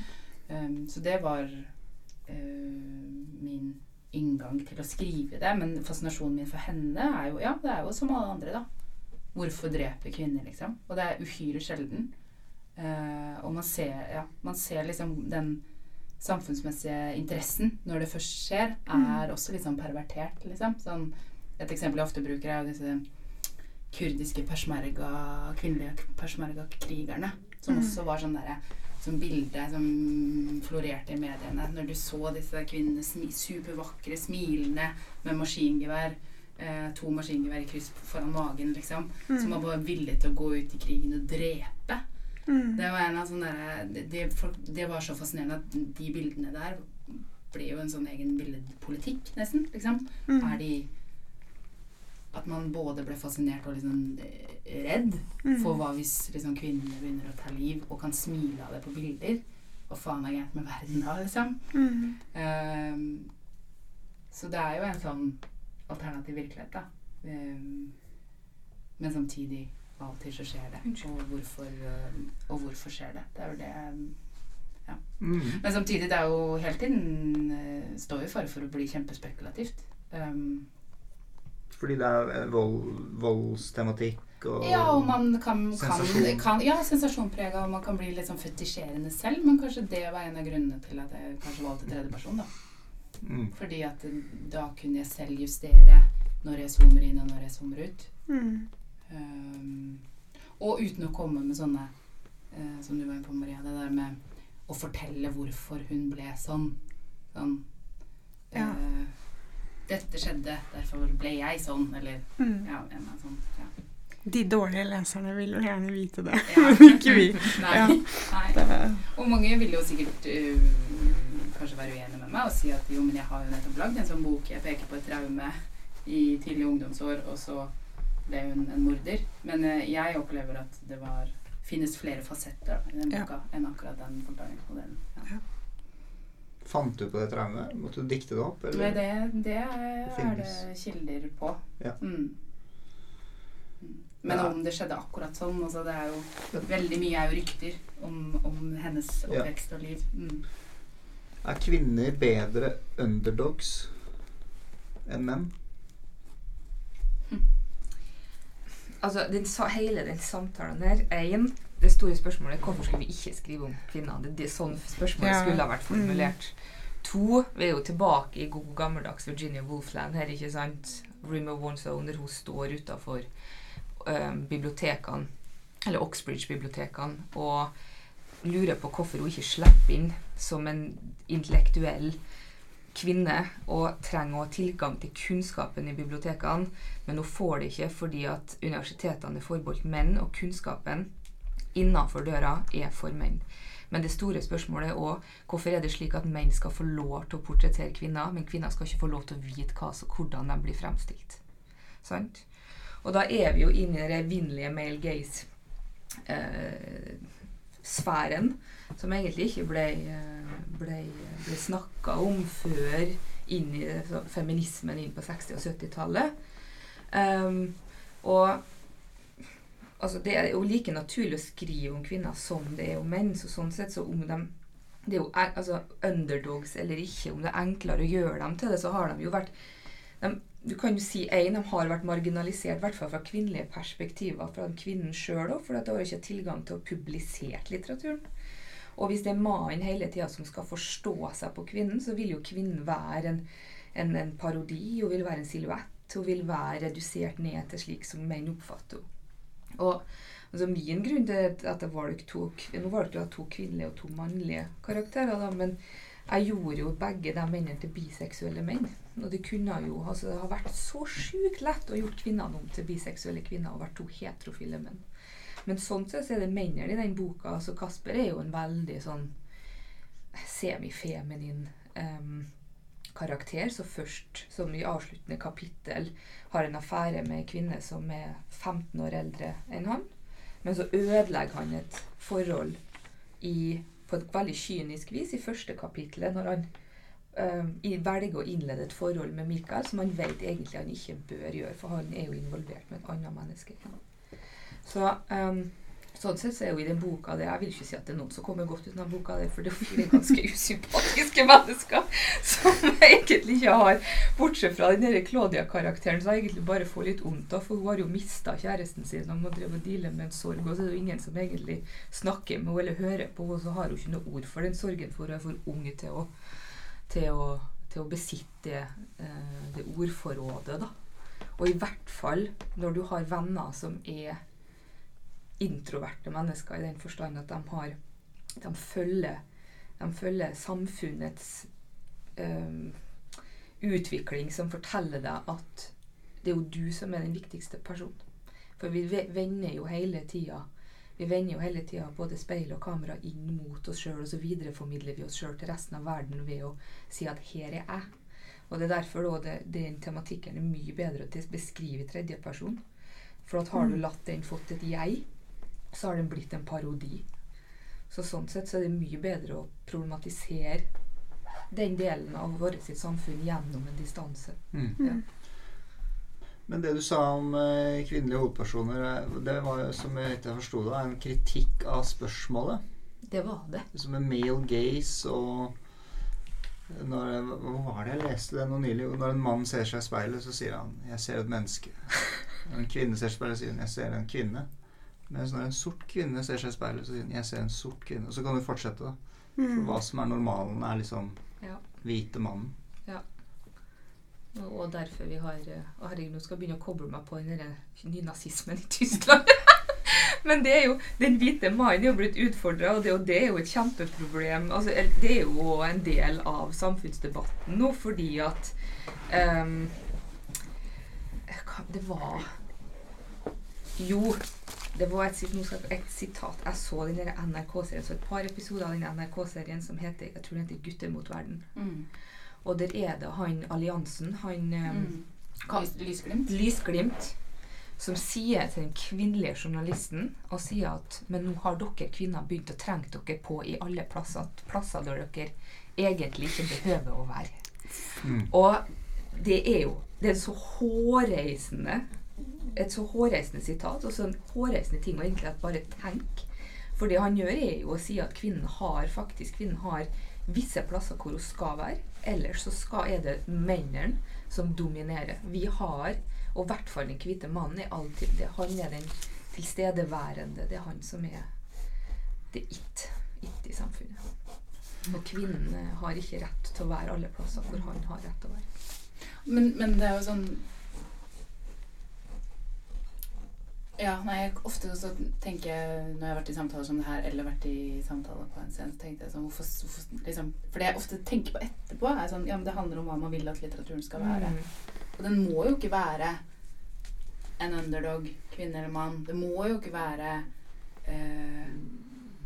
Um, så det var uh, min inngang til å skrive det. Men fascinasjonen min for henne er jo Ja, det er jo som alle andre, da. Hvorfor drepe kvinner, liksom? Og det er uhyre sjelden. Eh, og man ser, ja, man ser liksom den samfunnsmessige interessen når det først skjer, er også litt sånn pervertert, liksom. Sånn, et eksempel jeg ofte bruker, er disse kurdiske persmerga, kvinnelige persmerga-krigerne. Som Mm. også var sånn derre som bilde som florerte i mediene. Når du så disse kvinnene smi, supervakre, smilende med maskingevær. Eh, to maskingevær i kryss foran magen, liksom. Som var bare villige til å gå ut i krigen og drepe. Mm. Det var, en av sånne der, det, det, folk- det var så fascinerende at de bildene der ble jo en sånn egen billedpolitikk, nesten. liksom. Mm. Er de At man både ble fascinert og liksom eh, redd Mm. for hva hvis liksom, kvinnene begynner å ta liv og kan smile av det på bilder. Hva faen er gærent med verden da, liksom? Ehm, så det er jo en sånn alternativ virkelighet, da. Um, men samtidig, av og til så skjer det. Og hvorfor, ehm, og hvorfor skjer det? Det er jo det ja. Mm. Men samtidig, det er jo hele tiden eh, står i fare for å bli kjempespekulativt. Um, Fordi det er eh, vold, voldstematikk og Ja, og man kan, kan, Sensasjon. kan Ja, sensasjonprega, og man kan bli litt sånn fetisjerende selv. Men kanskje det var en av grunnene til at jeg kanskje valgte tredjeperson, da. mm. Fordi at eh, da kunne jeg selv justere når jeg zoomer inn, og når jeg zoomer ut. Mm. Um, og uten å komme med sånne uh, Som du var inne på, Maria. Det der med å fortelle hvorfor hun ble sånn. Sånn Ja. uh, Dette skjedde, derfor ble jeg sånn. Eller Mm. ja, en eller sånn. Ja. De dårlige leserne vil jo gjerne vite det, Ja. <laughs> men ikke vi. <laughs> Nei. Nei. Og mange vil jo sikkert uh, kanskje være uenige med meg og si at jo, men jeg har jo nettopp lagd en sånn bok. Jeg peker på et traume i tidlig ungdomsår, og så ble hun en morder. Men øh, jeg opplever at det var finnes flere fasetter da, i den Ja. boka enn akkurat den forklaringsmodellen. Ja. Fant du på det traumet? Måtte du dikte det opp? Eller? det, det er det kilder på. Ja. Mm. Mm. Men Ja. om det skjedde akkurat sånn altså det er jo, Veldig mye er jo rykter om, om hennes Ja. oppvekst og liv. Mm. Er kvinner bedre underdogs enn menn? Altså, den, hele den samtalen der Én, det store spørsmålet hvorfor skulle vi ikke skrive om kvinner? Det, det sånn spørsmålet Ja. skulle ha vært formulert. To, vi er jo tilbake i god gammeldags Virginia Woolfland her, ikke sant? Room of One Zone, hun står utafor bibliotekene, eller Oxbridge-bibliotekene, og lurer på hvorfor hun ikke slipper inn som en intellektuell kvinne og trenger å ha tilgang til kunnskapen i bibliotekene, men hun får det ikke fordi at universitetene er forbeholdt menn, og kunnskapen innenfor døra er for menn. Men det store spørsmålet er òg hvorfor er det slik at menn skal få lov til å portrettere kvinner, men kvinner skal ikke få lov til å vite hva, hvordan de blir fremstilt. Sant? Og da er vi jo inne i den evinnelige male gaze-sfæren, som egentlig ikke ble, eh, ble, ble snakka om før inn i feminismen inn på 60- og 70-tallet. Um, og altså, det er jo like naturlig å skrive om kvinner som det er om menn. Så sånn sett så om de det er jo altså, underdogs eller ikke, om det er enklere å gjøre dem til det, så har de jo vært de, Du kan jo si en, de har vært marginalisert, i hvert fall fra kvinnelige perspektiver, fra kvinnen sjøl òg, for var har ikke tilgang til å publisere litteraturen. Og hvis det er mannen hele tida som skal forstå seg på kvinnen, så vil jo kvinnen være en, en, en parodi, hun vil være en silhuett, hun vil være redusert ned til slik som menn oppfatter henne. Og altså Min grunn til at jeg valgte to, nå valgte jeg to kvinnelige og to mannlige karakterer, da, men jeg gjorde jo begge de mennene til biseksuelle menn. Og det kunne jo, altså det har vært så sjukt lett å gjort kvinnene om til biseksuelle kvinner og vært to heterofile menn. Men sånn sett er det mennene i den boka. Så Kasper er jo en veldig sånn semifeminin um, karakter. Så først, som i avsluttende kapittel, har en affære med ei kvinne som er 15 år eldre enn han. Men så ødelegger han et forhold i, på et veldig kynisk vis i første kapittelet, når han em, velger å innlede et forhold med Mikael som han vet egentlig han ikke bør gjøre, for han er jo involvert med et annet menneske. Så um, sånn sett så er jo i den boka det, Jeg vil ikke si at det er noen som kommer godt ut av boka, der, for det er ganske <laughs> usympatiske mennesker som egentlig ikke har Bortsett fra den Claudia-karakteren, så jeg egentlig bare får litt vondt av, for hun har jo mista kjæresten sin og må drive og deale med en sorg, og så er det jo ingen som egentlig snakker med henne eller hører på henne, og så har hun ikke noe ord for den sorgen, for hun er for ung til å, til å, til å besitte eh, det ordforrådet, da. Og i hvert fall når du har venner som er introverte mennesker i den forstand at de har De følger, de følger samfunnets um, utvikling som forteller deg at det er jo du som er den viktigste personen. For vi vender jo hele tida vi vender jo hele tida både speil og kamera inn mot oss sjøl, og så videreformidler vi oss sjøl til resten av verden ved å si at 'her er jeg'. Og det er derfor da det, den tematikken er mye bedre å beskrive i tredjeperson. For at har du latt den fått et jeg, så har den blitt en parodi. Så sånn sett så er det mye bedre å problematisere den delen av vårt sitt samfunn gjennom en distanse. Mm. Ja. Men det du sa om eh, kvinnelige hovedpersoner, eh, det var jo, som jeg ikke forsto det, en kritikk av spørsmålet. Det var det. Som en male gaze og når, Hva var det jeg leste det nå nylig? Når en mann ser seg i speilet, så sier han 'Jeg ser et menneske'. <laughs> Når en kvinne ser seg i speilet, sier hun 'Jeg ser en kvinne'. Mens når en sort kvinne ser seg i speilet, så sier hun 'Jeg ser en sort kvinne'. Og så kan du fortsette, da. For Mm. hva som er normalen, er liksom Ja. hvite mannen. Ja. og derfor vi har eh, Å herregud, nå skal jeg begynne å koble meg på den der nynazismen i Tyskland. <laughs> Men det er jo, den hvite mannen er jo blitt utfordra, og det, og det er jo et kjempeproblem. Altså, det er jo en del av samfunnsdebatten nå, fordi at um, Det var Jo, det var et, skal, et sitat. Jeg så den NRK-serien, så et par episoder av den NRK-serien som heter jeg tror den heter 'Gutter mot verden'. Mm. Og der er det han alliansen, han ehm, Mm. Lys, lysglimt. Lysglimt, som sier til den kvinnelige journalisten og sier at men nå har dere kvinner begynt å trenge dere på i alle plasser, plasser der dere egentlig ikke behøver å være. Mm. Og det er jo det er så hårreisende et så hårreisende sitat og så en hårreisende ting å egentlig bare tenke. For det han gjør, er jo å si at kvinnen har faktisk kvinnen har visse plasser hvor hun skal være. Ellers så skal, er det mennene som dominerer. Vi har, og i hvert fall den hvite mannen, er alltid det, Han er den tilstedeværende. Det er han som er det it, it i samfunnet. Og kvinnen eh, har ikke rett til å være alle plasser hvor han har rett til å være. Men, men det er jo sånn Ja, nei, jeg, ofte så tenker jeg når jeg har vært i samtaler som det her, eller vært i samtaler på en scene, så tenkte jeg sånn hvorfor, hvorfor liksom, For det jeg ofte tenker på etterpå, er sånn Ja, men det handler om hva man vil at litteraturen skal være. Mm. Og den må jo ikke være en underdog, kvinne eller mann. Det må jo ikke være eh,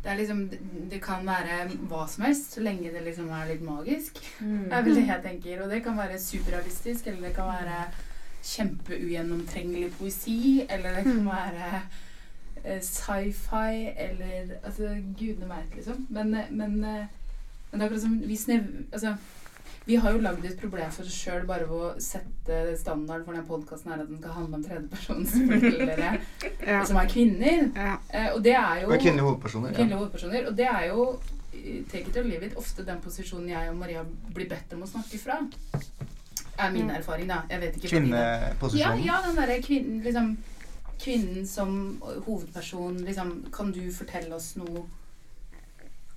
Det er liksom Det kan være hva som helst, så lenge det liksom er litt magisk. Mm. Det er vel det jeg tenker. Og det kan være superrealistisk, eller det kan være kjempeugjennomtrengelig poesi, eller det kan Mm. være eh, sci-fi, eller Altså, gudene veit, liksom. Men, eh, men, eh, men det er akkurat som vi snev... Altså, vi har jo lagd et problem for oss sjøl bare ved å sette standarden for den podkasten her at den skal handle om tredjepersonsfortellere <laughs> Ja. som er kvinner. ja. Eh, og det er jo Og kvinnelige hovedpersoner. Ja. Kvinnelige hovedpersoner. Og det er jo take it or leave it, ofte den posisjonen jeg og Maria blir bedt om å snakke fra. Er min Mm. erfaring, da. Jeg vet ikke Kvinneposisjonen? Ja, ja, den derre kvinnen liksom Kvinnen som hovedperson, liksom Kan du fortelle oss noe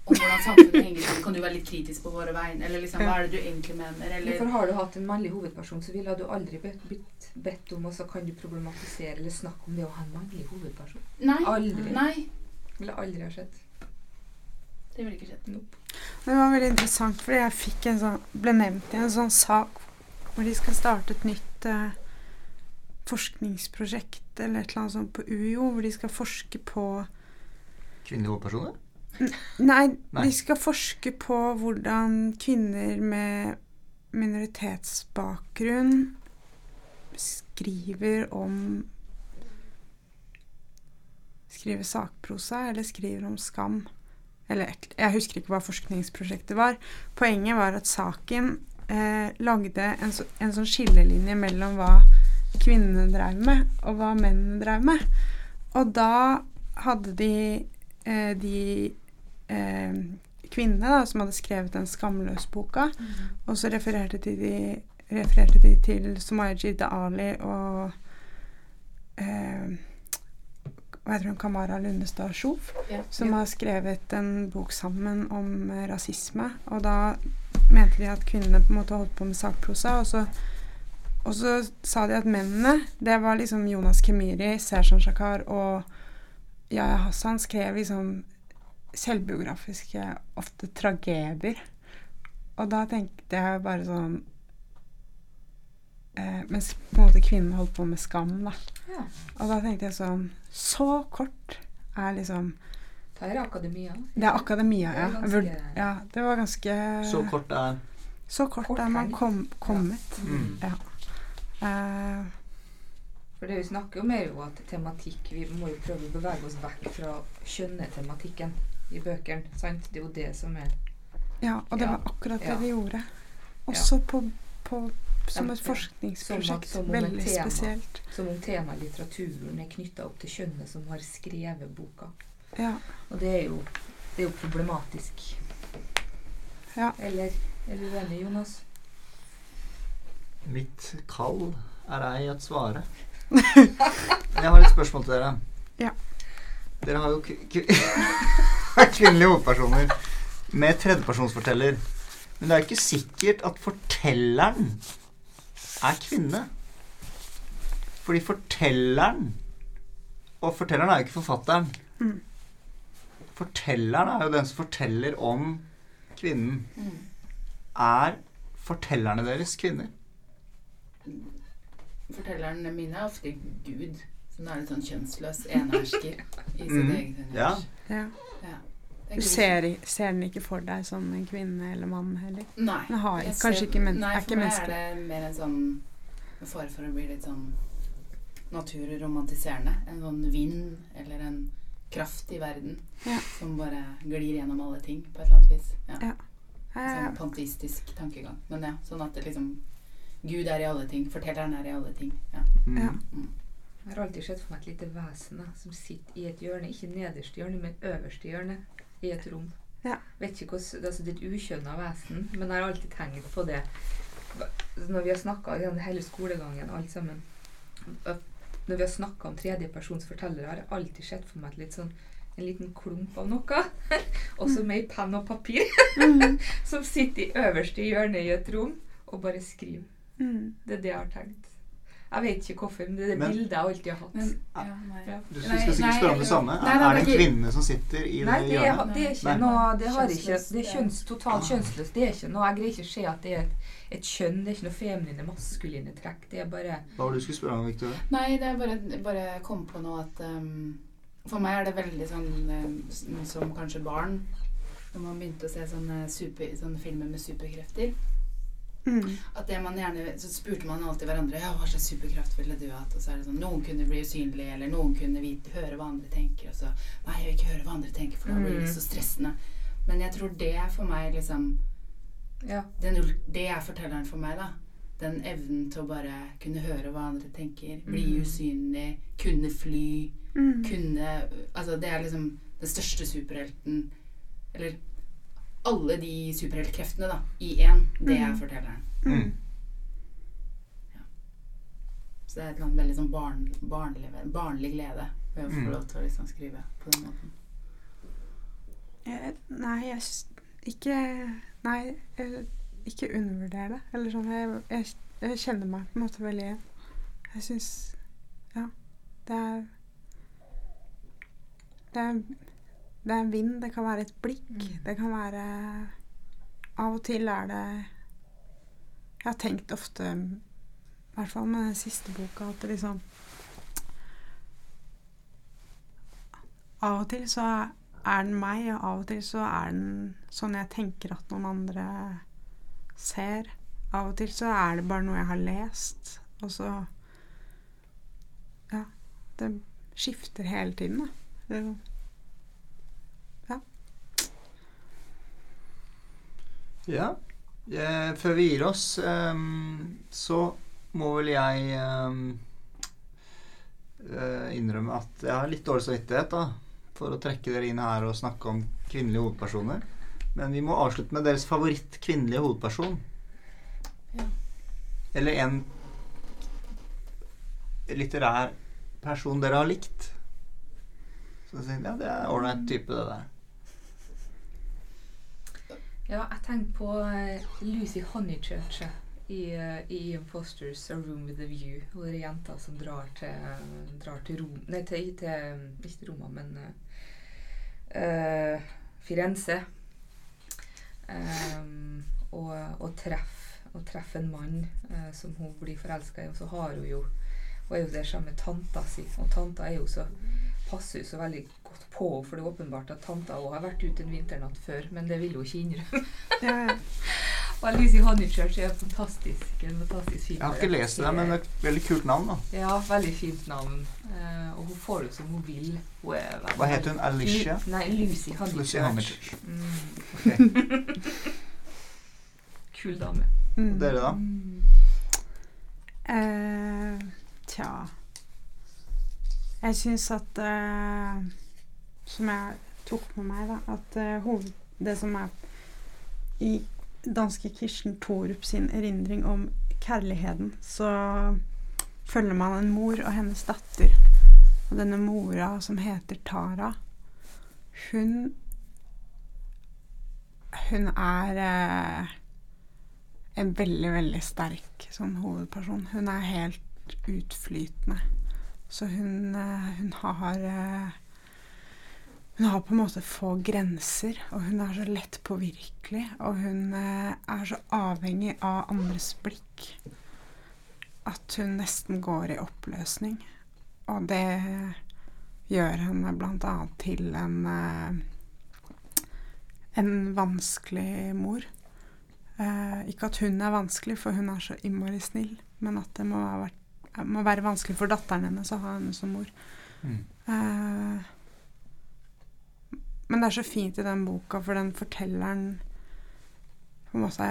om hvordan samfunnet henger sammen? Kan du være litt kritisk på våre vegne? Eller liksom, hva er det du egentlig mener? Eller For har du hatt en mannlig hovedperson, så ville du aldri blitt bedt om, og så kan du problematisere eller snakke om det å ha en mannlig hovedperson. Nei. Aldri. Nei. Ville aldri ha skjedd. Det ville ikke skjedd. Nope. Det var veldig interessant, fordi jeg fikk en sånn, ble nevnt i en sånn sak hvor de skal starte et nytt eh, forskningsprosjekt eller et eller annet sånt på UiO, hvor de skal forske på Kvinnelige hovedpersoner? Nei, Nei. de skal forske på hvordan kvinner med minoritetsbakgrunn skriver om Skriver sakprosa, eller skriver om skam. Eller jeg husker ikke hva forskningsprosjektet var. Poenget var at saken eh, lagde en, så, en sånn skillelinje mellom hva kvinnene drev med, og hva mennene drev med. Og da hadde de eh, de eh, kvinnene da, som hadde skrevet den Skamløs-boka, og så refererte de, de, refererte de til Sumayajid Ali og eh, hva heter hun, Kamara Lundestad Sjof, yeah, som har skrevet en bok sammen om eh, rasisme. Og da mente de at kvinnene på en måte holdt på med sakprosa, og så, og så sa de at mennene, det var liksom Jonas Kemiri, Sersan Shakar og Yahya Hassan skrev liksom selvbiografiske, ofte tragedier. Og da tenkte jeg bare sånn eh, Mens på en måte kvinnen holdt på med skam, da. Ja. Og da tenkte jeg sånn Så kort er liksom Det er akademia. Det er akademia, ja. Det er ganske- ja. Det var ganske Så kort er Så kort Kort er man kom, kommet. Mm. Ja. Uh, For det vi snakker om, er jo at tematikk Vi må jo prøve å bevege oss vekk fra kjønnetematikken i bøkene. Sant? Det er jo det som er ja, og det Ja. var akkurat det Ja. vi gjorde. Også på, på, som et forskningsprosjekt. Som- som Veldig tema. spesielt. Som om temaet litteraturen er knytta opp til kjønnet som har skrevet boka. Ja. Og det er jo, det er jo problematisk. Ja. Eller er du uenig, Jonas? Mitt kall er ei at svare. <laughs> Jeg har et spørsmål til dere. Ja. Dere har jo k k <laughs> kvinnelige hovedpersoner med tredjepersonsforteller. Men det er jo ikke sikkert at fortelleren er kvinne. Fordi fortelleren Og fortelleren er jo ikke forfatteren. Mm. Fortelleren er jo den som forteller om kvinnen. Mm. Er fortellerne deres kvinner? Fortellerne mine er ofte Gud. Som er litt sånn kjønnsløs enehersker i sitt Mm. eget univers. Ja. ja. Ja. Du ser, ser den ikke for deg som en kvinne eller mann heller? Nei. Den har jeg kanskje ser- ikke men, Nei, er for meg er det mer en sånn med fare for å bli litt sånn naturromantiserende. En sånn vind eller en kraft i verden Ja. som bare glir gjennom alle ting på et eller annet vis. Ja. Ja. Sånn panteistisk tankegang. Men ja, sånn at det liksom Gud er i alle ting. Fortelleren er i alle ting. Ja. Mm. Ja. Jeg har alltid sett for meg et lite vesen da, som sitter i et hjørne, ikke nederste hjørne, men øverste hjørne i et rom. Ja. Vet ikke hvordan, altså Det er et ukjønna vesen, men jeg har alltid tenkt på det Når vi har snakka gjennom hele skolegangen, alt sammen Når vi har snakka om tredjepersons fortellere, har jeg alltid sett for meg et litt sånn en liten klump av noe. <laughs> Også med ei penn og papir. Mm. <laughs> som sitter i øverste hjørne i et rom og bare skriver. Mm. Det er det jeg har tenkt. Jeg vet ikke hvorfor, men det er det bildet jeg alltid har hatt. Men, ja, nei. Ja. Du du, skal sikkert nei, spørre om det samme. Nei, Er nei, det en det er ikke- kvinne som sitter i Nei, det hjørnet? Nei, det er ikke Nei. noe Det har ikke Det er kjønns, totalt kjønnsløst. Det er ikke noe Jeg greier ikke å se at det er et, et kjønn. Det er ikke noe feminine, maskuline trekk. Det er bare Hva var det du skulle spørre om, Victoria? Nei, det er bare, bare kom på noe at um, For meg er det veldig sånn um, som kanskje barn Når man begynte å se sånne, super, sånne filmer med superkrefter Mm. At det man gjerne Så spurte man alltid hverandre Ja, hva slags superkraft ville du hatt? Og så er det sånn Noen kunne bli usynlig, eller noen kunne vite, høre hva andre tenker. Og så Nei, jeg vil ikke høre hva andre tenker, for da blir det Mm. så stressende. Men jeg tror det er for meg liksom Ja. den, Det er fortelleren for meg, da. Den evnen til å bare kunne høre hva andre tenker. Bli Mm. usynlig. Kunne fly. Mm. Kunne Altså, det er liksom den største superhelten Eller alle de superheltkreftene, da, i én. Det er Mm. fortelleren. Mm. Så det er et veldig sånn barn, barnlig, barnlig glede ved å få Mm. lov til å liksom skrive på den måten. Jeg, nei, jeg Ikke Nei, jeg, ikke undervurder det. Eller sånn jeg, jeg, jeg kjenner meg på en måte veldig igjen. Jeg syns Ja. Det er det er, det er en vind, det kan være et blikk. Mm. Det kan være Av og til er det Jeg har tenkt ofte, i hvert fall med den siste boka, at det liksom Av og til så er den meg, og av og til så er den sånn jeg tenker at noen andre ser. Av og til så er det bare noe jeg har lest, og så Ja. Det skifter hele tiden, da. Det er jo- Ja. Eh, før vi gir oss, ehm, så må vel jeg eh, innrømme at jeg har litt dårlig samvittighet da, for å trekke dere inn her og snakke om kvinnelige hovedpersoner. Men vi må avslutte med deres favoritt kvinnelige hovedperson. Ja. Eller en litterær person dere har likt. Så jeg ja, det er ålreit type, det der. Ja, jeg tenker på eh, Lucy Honeychurch i, eh, i Imposters A Room With A View. Hun er jenta som drar til, drar til Rom Nei, til, til ikke til Roma, men eh, eh, Firenze. Um, og, og treffer treff en mann eh, som hun blir forelska i. Og så har hun jo Hun er jo der sammen med tanta si, og tanta er jo så passer jo så veldig godt på henne, for det er åpenbart at tanta òg har vært ute en vinternatt før, men det vil hun ikke innrømme. <laughs> Ja, ja. <laughs> Og Lucy Honeychurch er en fantastisk, en fantastisk film. Jeg har ikke lest det, men det er et veldig kult navn, da. Ja, veldig fint navn. Eh, og hun får det som hun vil. Hun er veldig- Hva heter hun? Alicia? Lu- Nei, Lucy Honeychurch. Lucy Honeychurch. Mm. Okay. <laughs> Kul dame. Mm. Dere, da? Uh, tja Jeg syns at uh, Som jeg tok med meg, da At uh, hoved, det som er i danske Kirsten Thorup sin erindring om kjærligheten, så følger man en mor og hennes datter. Og denne mora, som heter Tara, hun Hun er eh, en veldig, veldig sterk sånn hovedperson. Hun er helt utflytende. Så hun, eh, hun har eh, Hun har på en måte få grenser, og hun er så lett påvirkelig. Og hun eh, er så avhengig av andres blikk at hun nesten går i oppløsning. Og det gjør henne annet til en en vanskelig mor. Eh, ikke at hun er vanskelig, for hun er så innmari snill, men at det må være, må være vanskelig for datteren hennes å ha henne som mor. Mm. Uh, men det er så fint i den boka, for den fortelleren på en måte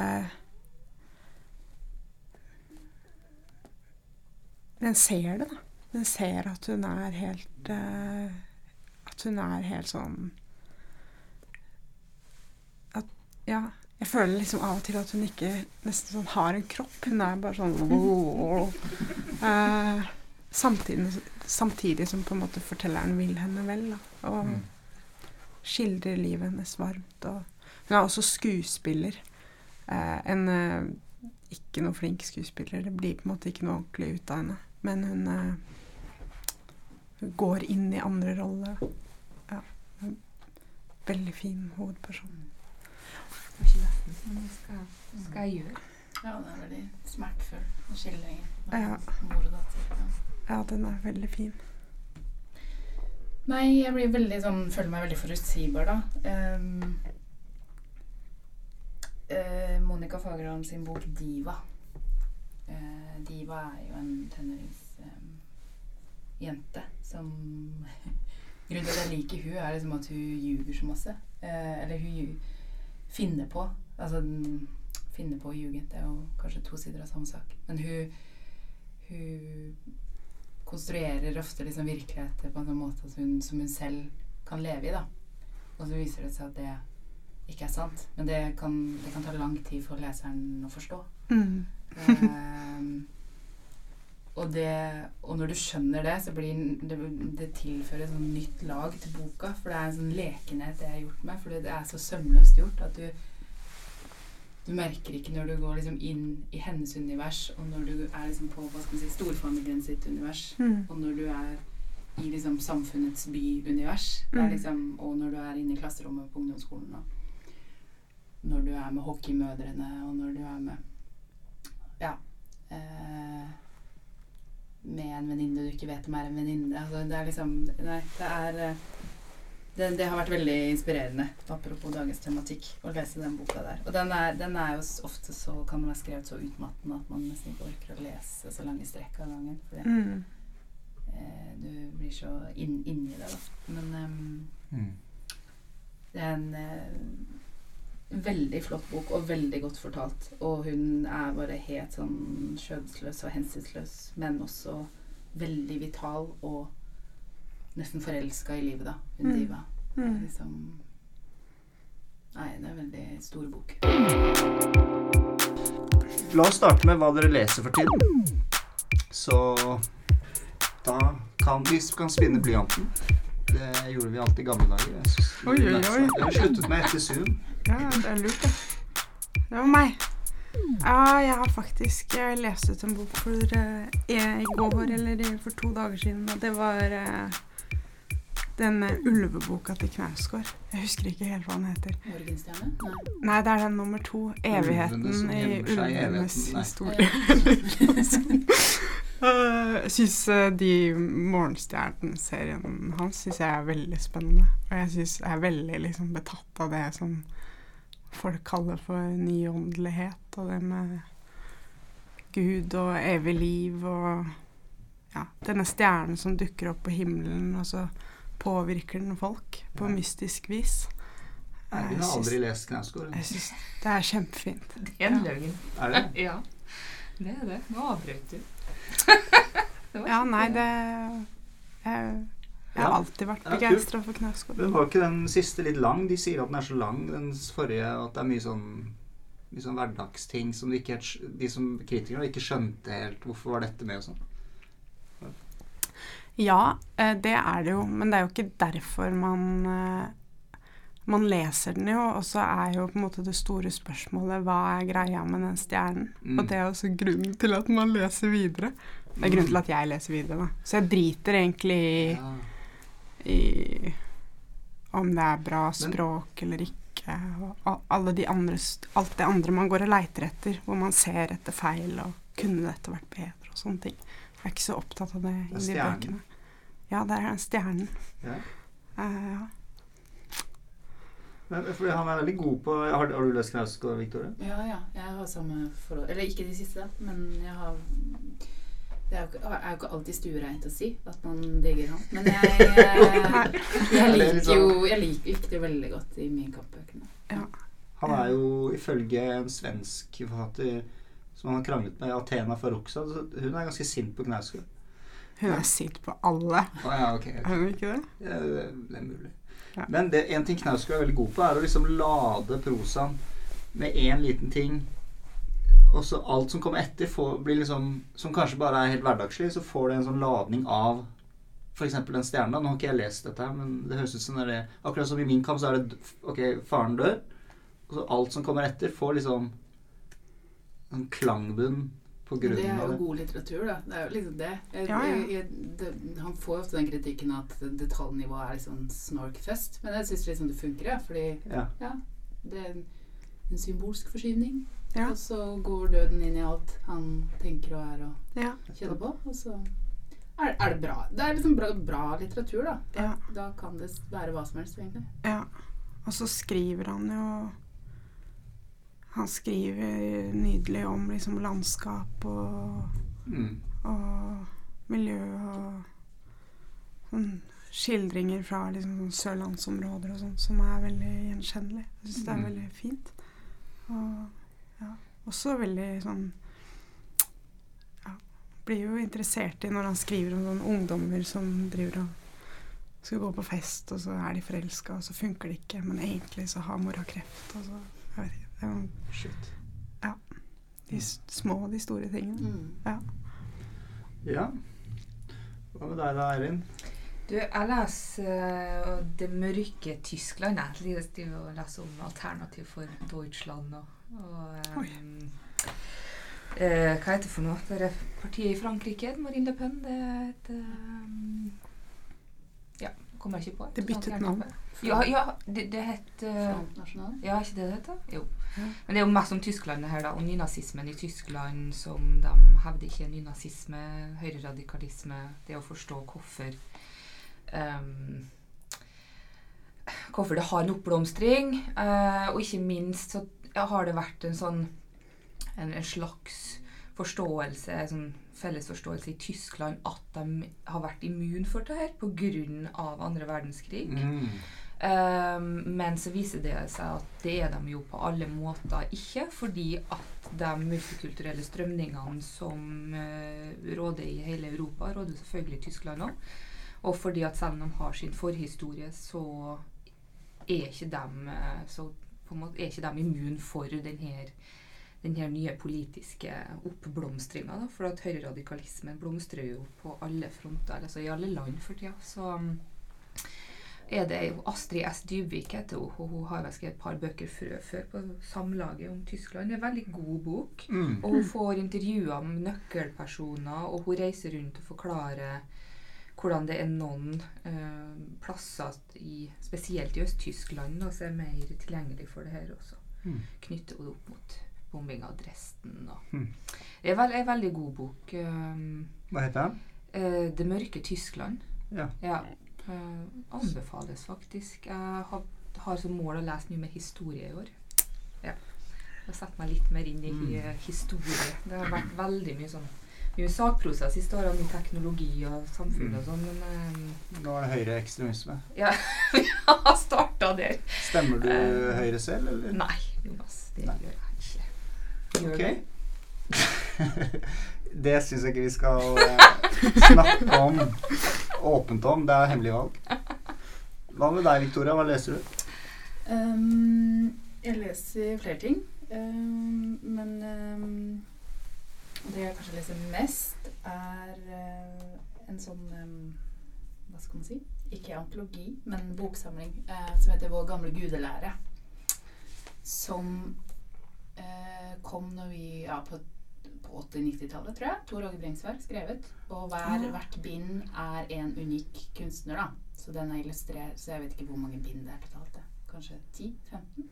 Den ser det, da. Den ser at hun er helt uh, At hun er helt sånn at, Ja, Jeg føler liksom av og til at hun ikke nesten sånn har en kropp. Hun er bare sånn uh, <laughs> samtidig, samtidig som på en måte fortelleren vil henne vel. Da, og Mm. skildrer livet hennes varmt. Og hun er også skuespiller. Uh, en uh, ikke noe flink skuespiller. Det blir på en måte ikke noe ordentlig ut av henne. Men hun, hun går inn i andre roller. Ja. Veldig fin hovedperson. Jeg ikke lest men det skal, skal jeg gjøre. Ja, den er veldig smertefull skildring. Ja. Mor og datter. Ja. Ja, den er veldig fin. Nei, jeg blir veldig sånn, føler meg veldig forutsigbar, da. Um, uh, Monica Fagerholm sin bok 'Diva'. Uh, Diva er jo en tenåringsjente som <laughs> Grunnen til at jeg liker hun er liksom at hun ljuger så masse. Uh, eller hun lju- finner på. Altså finne på å ljuge. Det er jo kanskje to sider av samme sak. Men hun, hun konstruerer ofte liksom virkeligheter på en sånn måte som hun, som hun selv kan leve i. da. Og så viser det seg at det ikke er sant. Men det kan, det kan ta lang tid for leseren å forstå. Mm. Ehm, og, det, og når du skjønner det, så blir det, det tilfører et sånn nytt lag til boka. For det er en sånn lekenhet det jeg har gjort med. For det er så sømløst gjort at du du merker ikke når du går liksom inn i hennes univers, og når du er liksom på hva skal man si, storfamilien sitt univers, Mm. og når du er i liksom samfunnets byunivers, er Mm. liksom, og når du er inne i klasserommet på ungdomsskolen, og når du er med hockeymødrene, og når du er med ja, eh, med en venninne du ikke vet om er en venninne. Altså, det er liksom Nei, det er eh, det, det har vært veldig inspirerende, apropos dagens tematikk, å lese den boka der. Og den er, den er jo ofte så kan den være skrevet så utmattende at man nesten ikke orker å lese så lange strekk av gangen. Fordi Mm. eh, du blir så inn, inni det, da. Men um, Mm. det er en eh, veldig flott bok, og veldig godt fortalt. Og hun er bare helt sånn skjødesløs og hensynsløs, men også veldig vital og nesten forelska i livet, da. Hun Mm. diva. Mm. liksom Nei, det er en veldig stor bok. La oss starte med hva dere leser for tiden. Så da kan vi kan spinne blyanten. Det gjorde vi alltid i gamle dager. Jeg Oi, oi, oi. Det har vi sluttet med etter Zoom. Ja, det er lurt, det. Det var meg. Ja, jeg har faktisk lest ut en bok for eh, i går, eller for to dager siden, og det var eh, den eh, ulveboka til Knausgård. Jeg husker ikke helt hva den heter. Morgenstjerne? Nei. Nei, det er den nummer to. 'Evigheten i ulvenes historie'. <laughs> <laughs> Eh, Jeg syns de Morgenstjernen-serien hans synes jeg er veldig spennende. Og jeg syns jeg er veldig liksom betatt av det som folk kaller for nyåndelighet, og det med Gud og evig liv og ja, denne stjernen som dukker opp på himmelen, og så påvirker den folk på Ja. mystisk vis. Nei, vi Jeg har aldri lest Knausgård. jeg syns det er kjempefint. Det er en løgn. Er det? <laughs> Ja, det er det. Nå avbrøt du. <laughs> Ja, nei, det Jeg, jeg har alltid vært begeistra for Knausgård. Men var ikke den siste litt lang? De sier at den er så lang, den forrige, at det er mye sånn mye sånn hverdagsting som de, ikke de som kritikerne ikke skjønte helt hvorfor var dette med og sånn. Ja, eh, det er det jo, men det er jo ikke derfor man eh, Man leser den jo, og så er jo på en måte det store spørsmålet hva er greia med den stjernen? Mm. Og det er også grunnen til at man leser videre. Det er grunnen til at jeg leser videre, da. Så jeg driter egentlig i, Ja. i om det er bra språk eller ikke. Og alle de andre, alt det andre man går og leiter etter, hvor man ser etter feil og kunne dette vært bedre og sånne ting. Jeg er ikke så opptatt av det i de bøkene. Ja, det er den stjernen. Ja. Uh, ja. Men, fordi han er veldig god på Har, har du lest Knausgård, Victoria? Ja, ja. Jeg har samme forhold Eller ikke de siste, da, men jeg har Det er jo ikke, er jo ikke alltid stuereint å si at man digger han. Men jeg, jeg, <laughs> jeg Er liker jo Jeg liker det veldig godt i min kampbøkene. Han er jo ifølge en svensk forfatter som han har kranglet med, Athena Farrokhzad, hun er ganske sint på Knausgård. Hun er sint på alle, Ah, ja, ok. okay. er hun ikke det? Ja, det er mulig. Men det, en ting Knausgård er veldig god på, er å liksom lade prosaen med én liten ting Og så alt som kommer etter, får, blir liksom Som kanskje bare er helt hverdagslig, så får det en sånn ladning av f.eks. den stjerna. Nå har ikke jeg lest dette, her, men det høres ut som det er Akkurat som i min kamp, så er det Ok, faren dør. Og så alt som kommer etter, får liksom en klangbunn Det er av jo det. god litteratur, da. Det er jo liksom det. Jeg, Ja, ja. Jeg, jeg, det han får ofte den kritikken at detaljnivået er litt sånn snorkfest. Men jeg syns liksom det funker, ja. Fordi Ja. ja, det er en, en symbolsk forskyvning. Ja. Og så går døden inn i alt han tenker og er og Ja. kjenner på. Og så er, er det bra. Det er liksom bra, bra litteratur, da. Da, Ja. da kan det være hva som helst, egentlig. ja. Og så skriver han jo Han skriver nydelig om liksom landskap og, Mm. og miljø og sånn skildringer fra liksom sånn sørlandsområder og sånn, som er veldig gjenkjennelig. Jeg syns det er Mm. veldig fint. Og ja, også veldig sånn ja, Blir jo interessert i når han skriver om sånne ungdommer som driver og skal gå på fest, og så er de forelska, og så funker det ikke, men egentlig så har mora kreft, og så Jeg vet ikke. Det Shit. de små og de store tingene. Mm. Ja. Ja. Hva med deg da, Eirin? Du, jeg leser uh, Det mørke Tyskland. Jeg driver og leser om alternativ for Deutschland og, og um, Oi. eh, Hva heter det for noe? Det er partiet i Frankrike, Marine Le Pen. Det er et um, Ja, kommer jeg ikke på. Det byttet navn. Ja, ja det, det het eh, Ja, er ikke det det heter? Jo. Ja. Men det er jo mest om Tyskland her, da. Og nynazismen i Tyskland som de hevder ikke er nynazisme, høyreradikalisme. Det å forstå hvorfor um, Hvorfor det har en oppblomstring. uh, og ikke minst så har det vært en sånn en, en slags forståelse, en sånn fellesforståelse i Tyskland at de har vært immun for det her pga. andre verdenskrig. Mm. Um, men så viser det seg at det er de jo på alle måter ikke, fordi at de multikulturelle strømningene som uh, råder i hele Europa, råder selvfølgelig i Tyskland òg. Og fordi at selv om de har sin forhistorie, så er ikke de, eh, så på en måte er ikke de immun for den her, den her nye politiske oppblomstringa. For at høyreradikalismen blomstrer jo på alle fronter, altså i alle land for tida. Så um, er det jo Astrid S. Dybvik heter hun, og hun har vel skrevet et par bøker før, før på Samlaget om Tyskland. Det er en veldig god bok. Mm. Og hun får intervjuer om nøkkelpersoner, og hun reiser rundt og forklarer hvordan det er noen eh, plasser, i, spesielt i Øst-Tyskland, som er mer tilgjengelig for det her også. Mm. Knytter hun opp mot bombinga av Dresden. Og. Mm. Det er en veldig god bok. Um, Hva heter den? eh, 'Det mørke Tyskland'. Ja. Ja, eh, anbefales faktisk. Jeg har, har som mål å lese mye mer historie i år. Ja. Har satt meg litt mer inn i Mm. historie. Det har vært veldig mye sånn mye sakprosa siste åra, mye teknologi og samfunn og sånn, men eh, Nå er det høyreekstremisme. ja, <laughs> vi har starta der. Stemmer du Eh, Høyre selv, eller? Nei, Jonas, det Nei. gjør jeg. Gjør okay. det? <laughs> det syns jeg ikke vi skal eh, snakke om åpent om. Det er hemmelig valg. Hva med deg, Victoria? Hva leser du? Um, jeg leser flere ting. Um, men um, det jeg kanskje leser mest, er uh, en sånn Hva skal man si? Ikke antologi, men boksamling uh, som heter Vår gamle gudelære. Som uh, kom når vi ja, på, på 80-90-tallet, tror jeg. Tor Åge Bringsværd skrevet. Og hver, hvert bind er en unik kunstner, da. Så den er illustrert Så jeg vet ikke hvor mange bind det er totalt. Kanskje 10-15.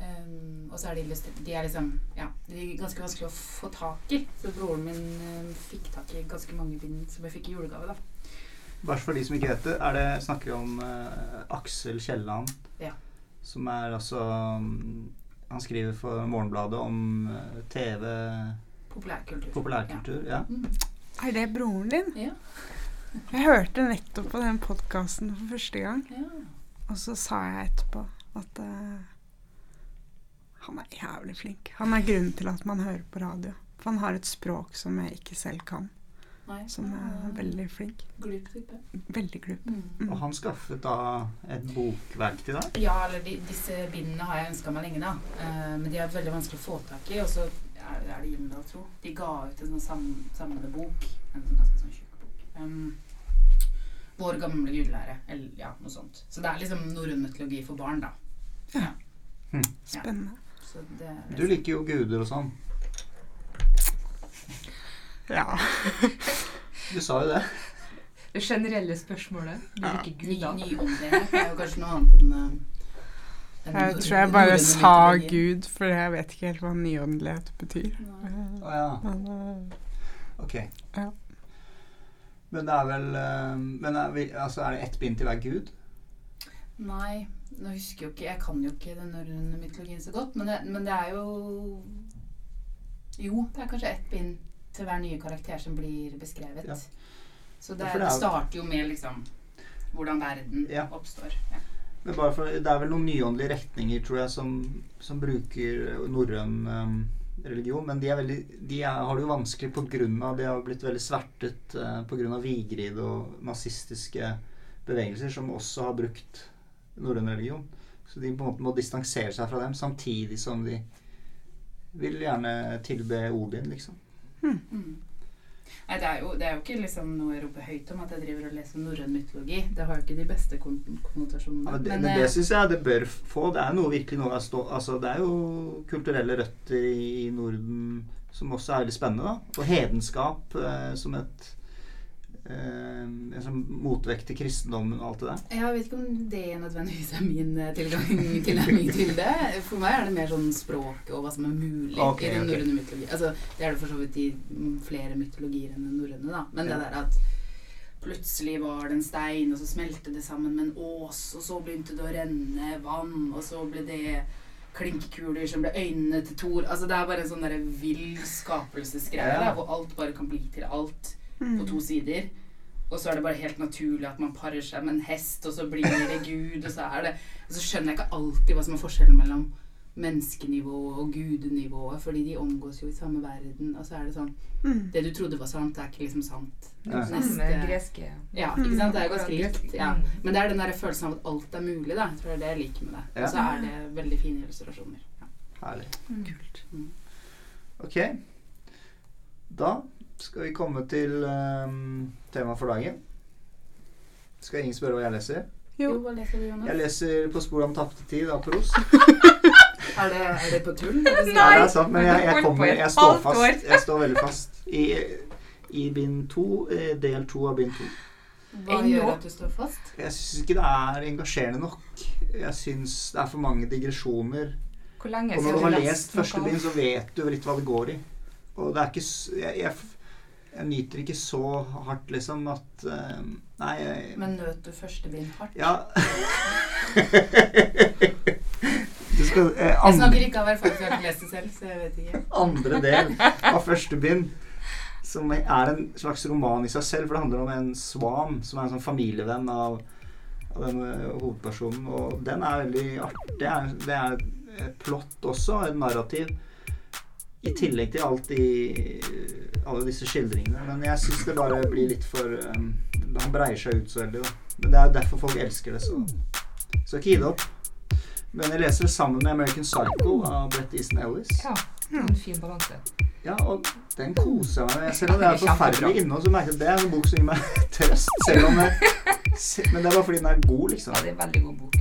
Um, og så er de De er liksom Ja, de er ganske vanskelig å få tak i. Så broren min um, fikk tak i ganske mange bind som jeg fikk i julegave, da. Bare for de som ikke vet det, er det snakker vi om uh, Aksel Kielland. Ja. Som er altså mm, Han skriver for Morgenbladet om eh, TV, Populærkultur. populærkultur. Ja. Ja. Mm. Er det broren din? Ja. Jeg hørte nettopp på den podkasten for første gang, ja. og så sa jeg etterpå at uh, han er jævlig flink. Han er grunnen til at man hører på radio. For han har et språk som jeg ikke selv kan. Nei. som er veldig flink. Glup type. Veldig glup. Mm. Mm. Og han skaffet da et bokverk til deg? Ja, eller de, disse bindene har jeg ønska meg lenge, da. Uh, men de er veldig vanskelig å få tak i. Og så er, er det Gyldendal, tro. De ga ut en sånn sam, samlende bok. En sånn ganske sånn tjukk bok. Um, Vår gamle gudelære. Eller ja, noe sånt. Så det er liksom norrøn mytologi for barn, da. Spennende. Så det, Du liker jo guder og sånn. Ja. Du sa jo det. Det generelle spørsmålet. Du Ja. liker Ny, guder. nyåndelighet er jo kanskje noe annet enn eh, Jeg tror jeg bare sa. Gud, for jeg vet ikke helt hva nyåndelighet betyr. Å ja. Eh, Ok. Ja. Men det er vel eh, Men er, vi, altså, er det ett bind til hver gud? Nei, nå husker jeg jo ikke Jeg kan jo ikke den norrøne mytologien så godt, men det, men det er jo Jo, det er kanskje ett bind til hver nye karakter som blir beskrevet. Ja. Så det, det er- starter jo med liksom hvordan verden Ja. oppstår. Ja. Men bare for, Det er vel noen nyåndelige retninger, tror jeg, som, som bruker norrøn um, religion. Men de, er veldig, de er, har det jo vanskelig pga. De har blitt veldig svertet uh, pga. Vigrid og nazistiske bevegelser, som også har brukt norrøn religion. Så de på en måte må distansere seg fra dem, samtidig som de vil gjerne tilbe Odin, liksom. Mm. Nei, det er, jo, det er jo ikke liksom noe jeg roper høyt om at jeg driver og leser norrøn mytologi. Det har jo ikke de beste konnotasjonene. Ja, det, Men, men eh, det syns jeg det bør få. Det er noe virkelig noe stå, Altså, det er jo kulturelle røtter i, i Norden som også er veldig spennende, da. Og hedenskap eh, som et eh, en sånn motvekt til kristendommen og alt det der. Jeg vet ikke om det nødvendigvis er min eh, tilgang tilnærming <laughs> til det. For meg er det mer sånn språket og hva som er mulig okay, i den norrøne okay. mytologien. Altså, det er det for så vidt i flere mytologier enn den norrøne, da. Men Ja. det der at plutselig var det en stein, og så smelte det sammen med en ås, og så begynte det å renne vann, og så ble det klinkekuler som ble øynene til Thor. Altså, det er bare en sånn derre vill skapelsesgreie, Ja. hvor alt bare kan bli til alt mm. på to sider. Og så er det bare helt naturlig at man parer seg med en hest, og så blir det Gud, og så er det Og så skjønner jeg ikke alltid hva som er forskjellen mellom menneskenivået og gudenivået, fordi de omgås jo i samme verden, og så er det sånn Mm. Det du trodde var sant, er ikke liksom sant. Ja. Neste- greske Ja, ikke sant? Det er jo ganske Akkurat. likt. Ja. Mm. Men det er den der følelsen av at alt er mulig, da. Jeg tror det er det jeg liker med det. Ja. Og så er det veldig fine illustrasjoner. Ja. Herlig. Kult. Ok. Da skal vi komme til um, temaet for dagen. Skal ingen spørre hva jeg leser? Jo, Jo. hva leser du, Jonas? Jeg leser På sporet om tapte tid av Pros. <laughs> Er det, er det på tull? Nei! <laughs> det Ja, det er sant, men jeg, jeg, kommer, jeg står fast. Jeg står veldig fast. I, i bind to, eh, del to av bind to. Hva gjør at du står fast? Jeg syns ikke det er engasjerende nok. Jeg syns det er for mange digresjoner. Hvor lenge Og når du har lest første bind, så vet du litt hva det går i. Og det er ikke Jeg, jeg, jeg nyter ikke så hardt, liksom, at uh, Nei, jeg, Men nøt du første bind hardt? Ja <laughs> Du skal eh, Jeg snakker ikke av erfaring, for jeg har ikke lest det selv, så jeg vet ikke. andre del av første bind, som er en slags roman i seg selv, for det handler om en svan som er en sånn familievenn av, av denne hovedpersonen, og den er veldig artig. Det er, det er et plott også, et narrativ. I tillegg til alt i alle disse skildringene. Men jeg syns det bare blir litt for um, Han breier seg ut så veldig, da. Men det er jo derfor folk elsker det, så Så ikke gi det opp. Men jeg leser det sammen med American Psycho av Brett Easton Ellis. Ja, en fin balanse. Ja, og den koser jeg meg med. Selv om det er <laughs> er forferdelig innhold, så merker jeg at det er en bok som gir meg <laughs> trøst. Selv om jeg, <laughs> men det er bare fordi den er god, liksom. Ja, det er en veldig god bok.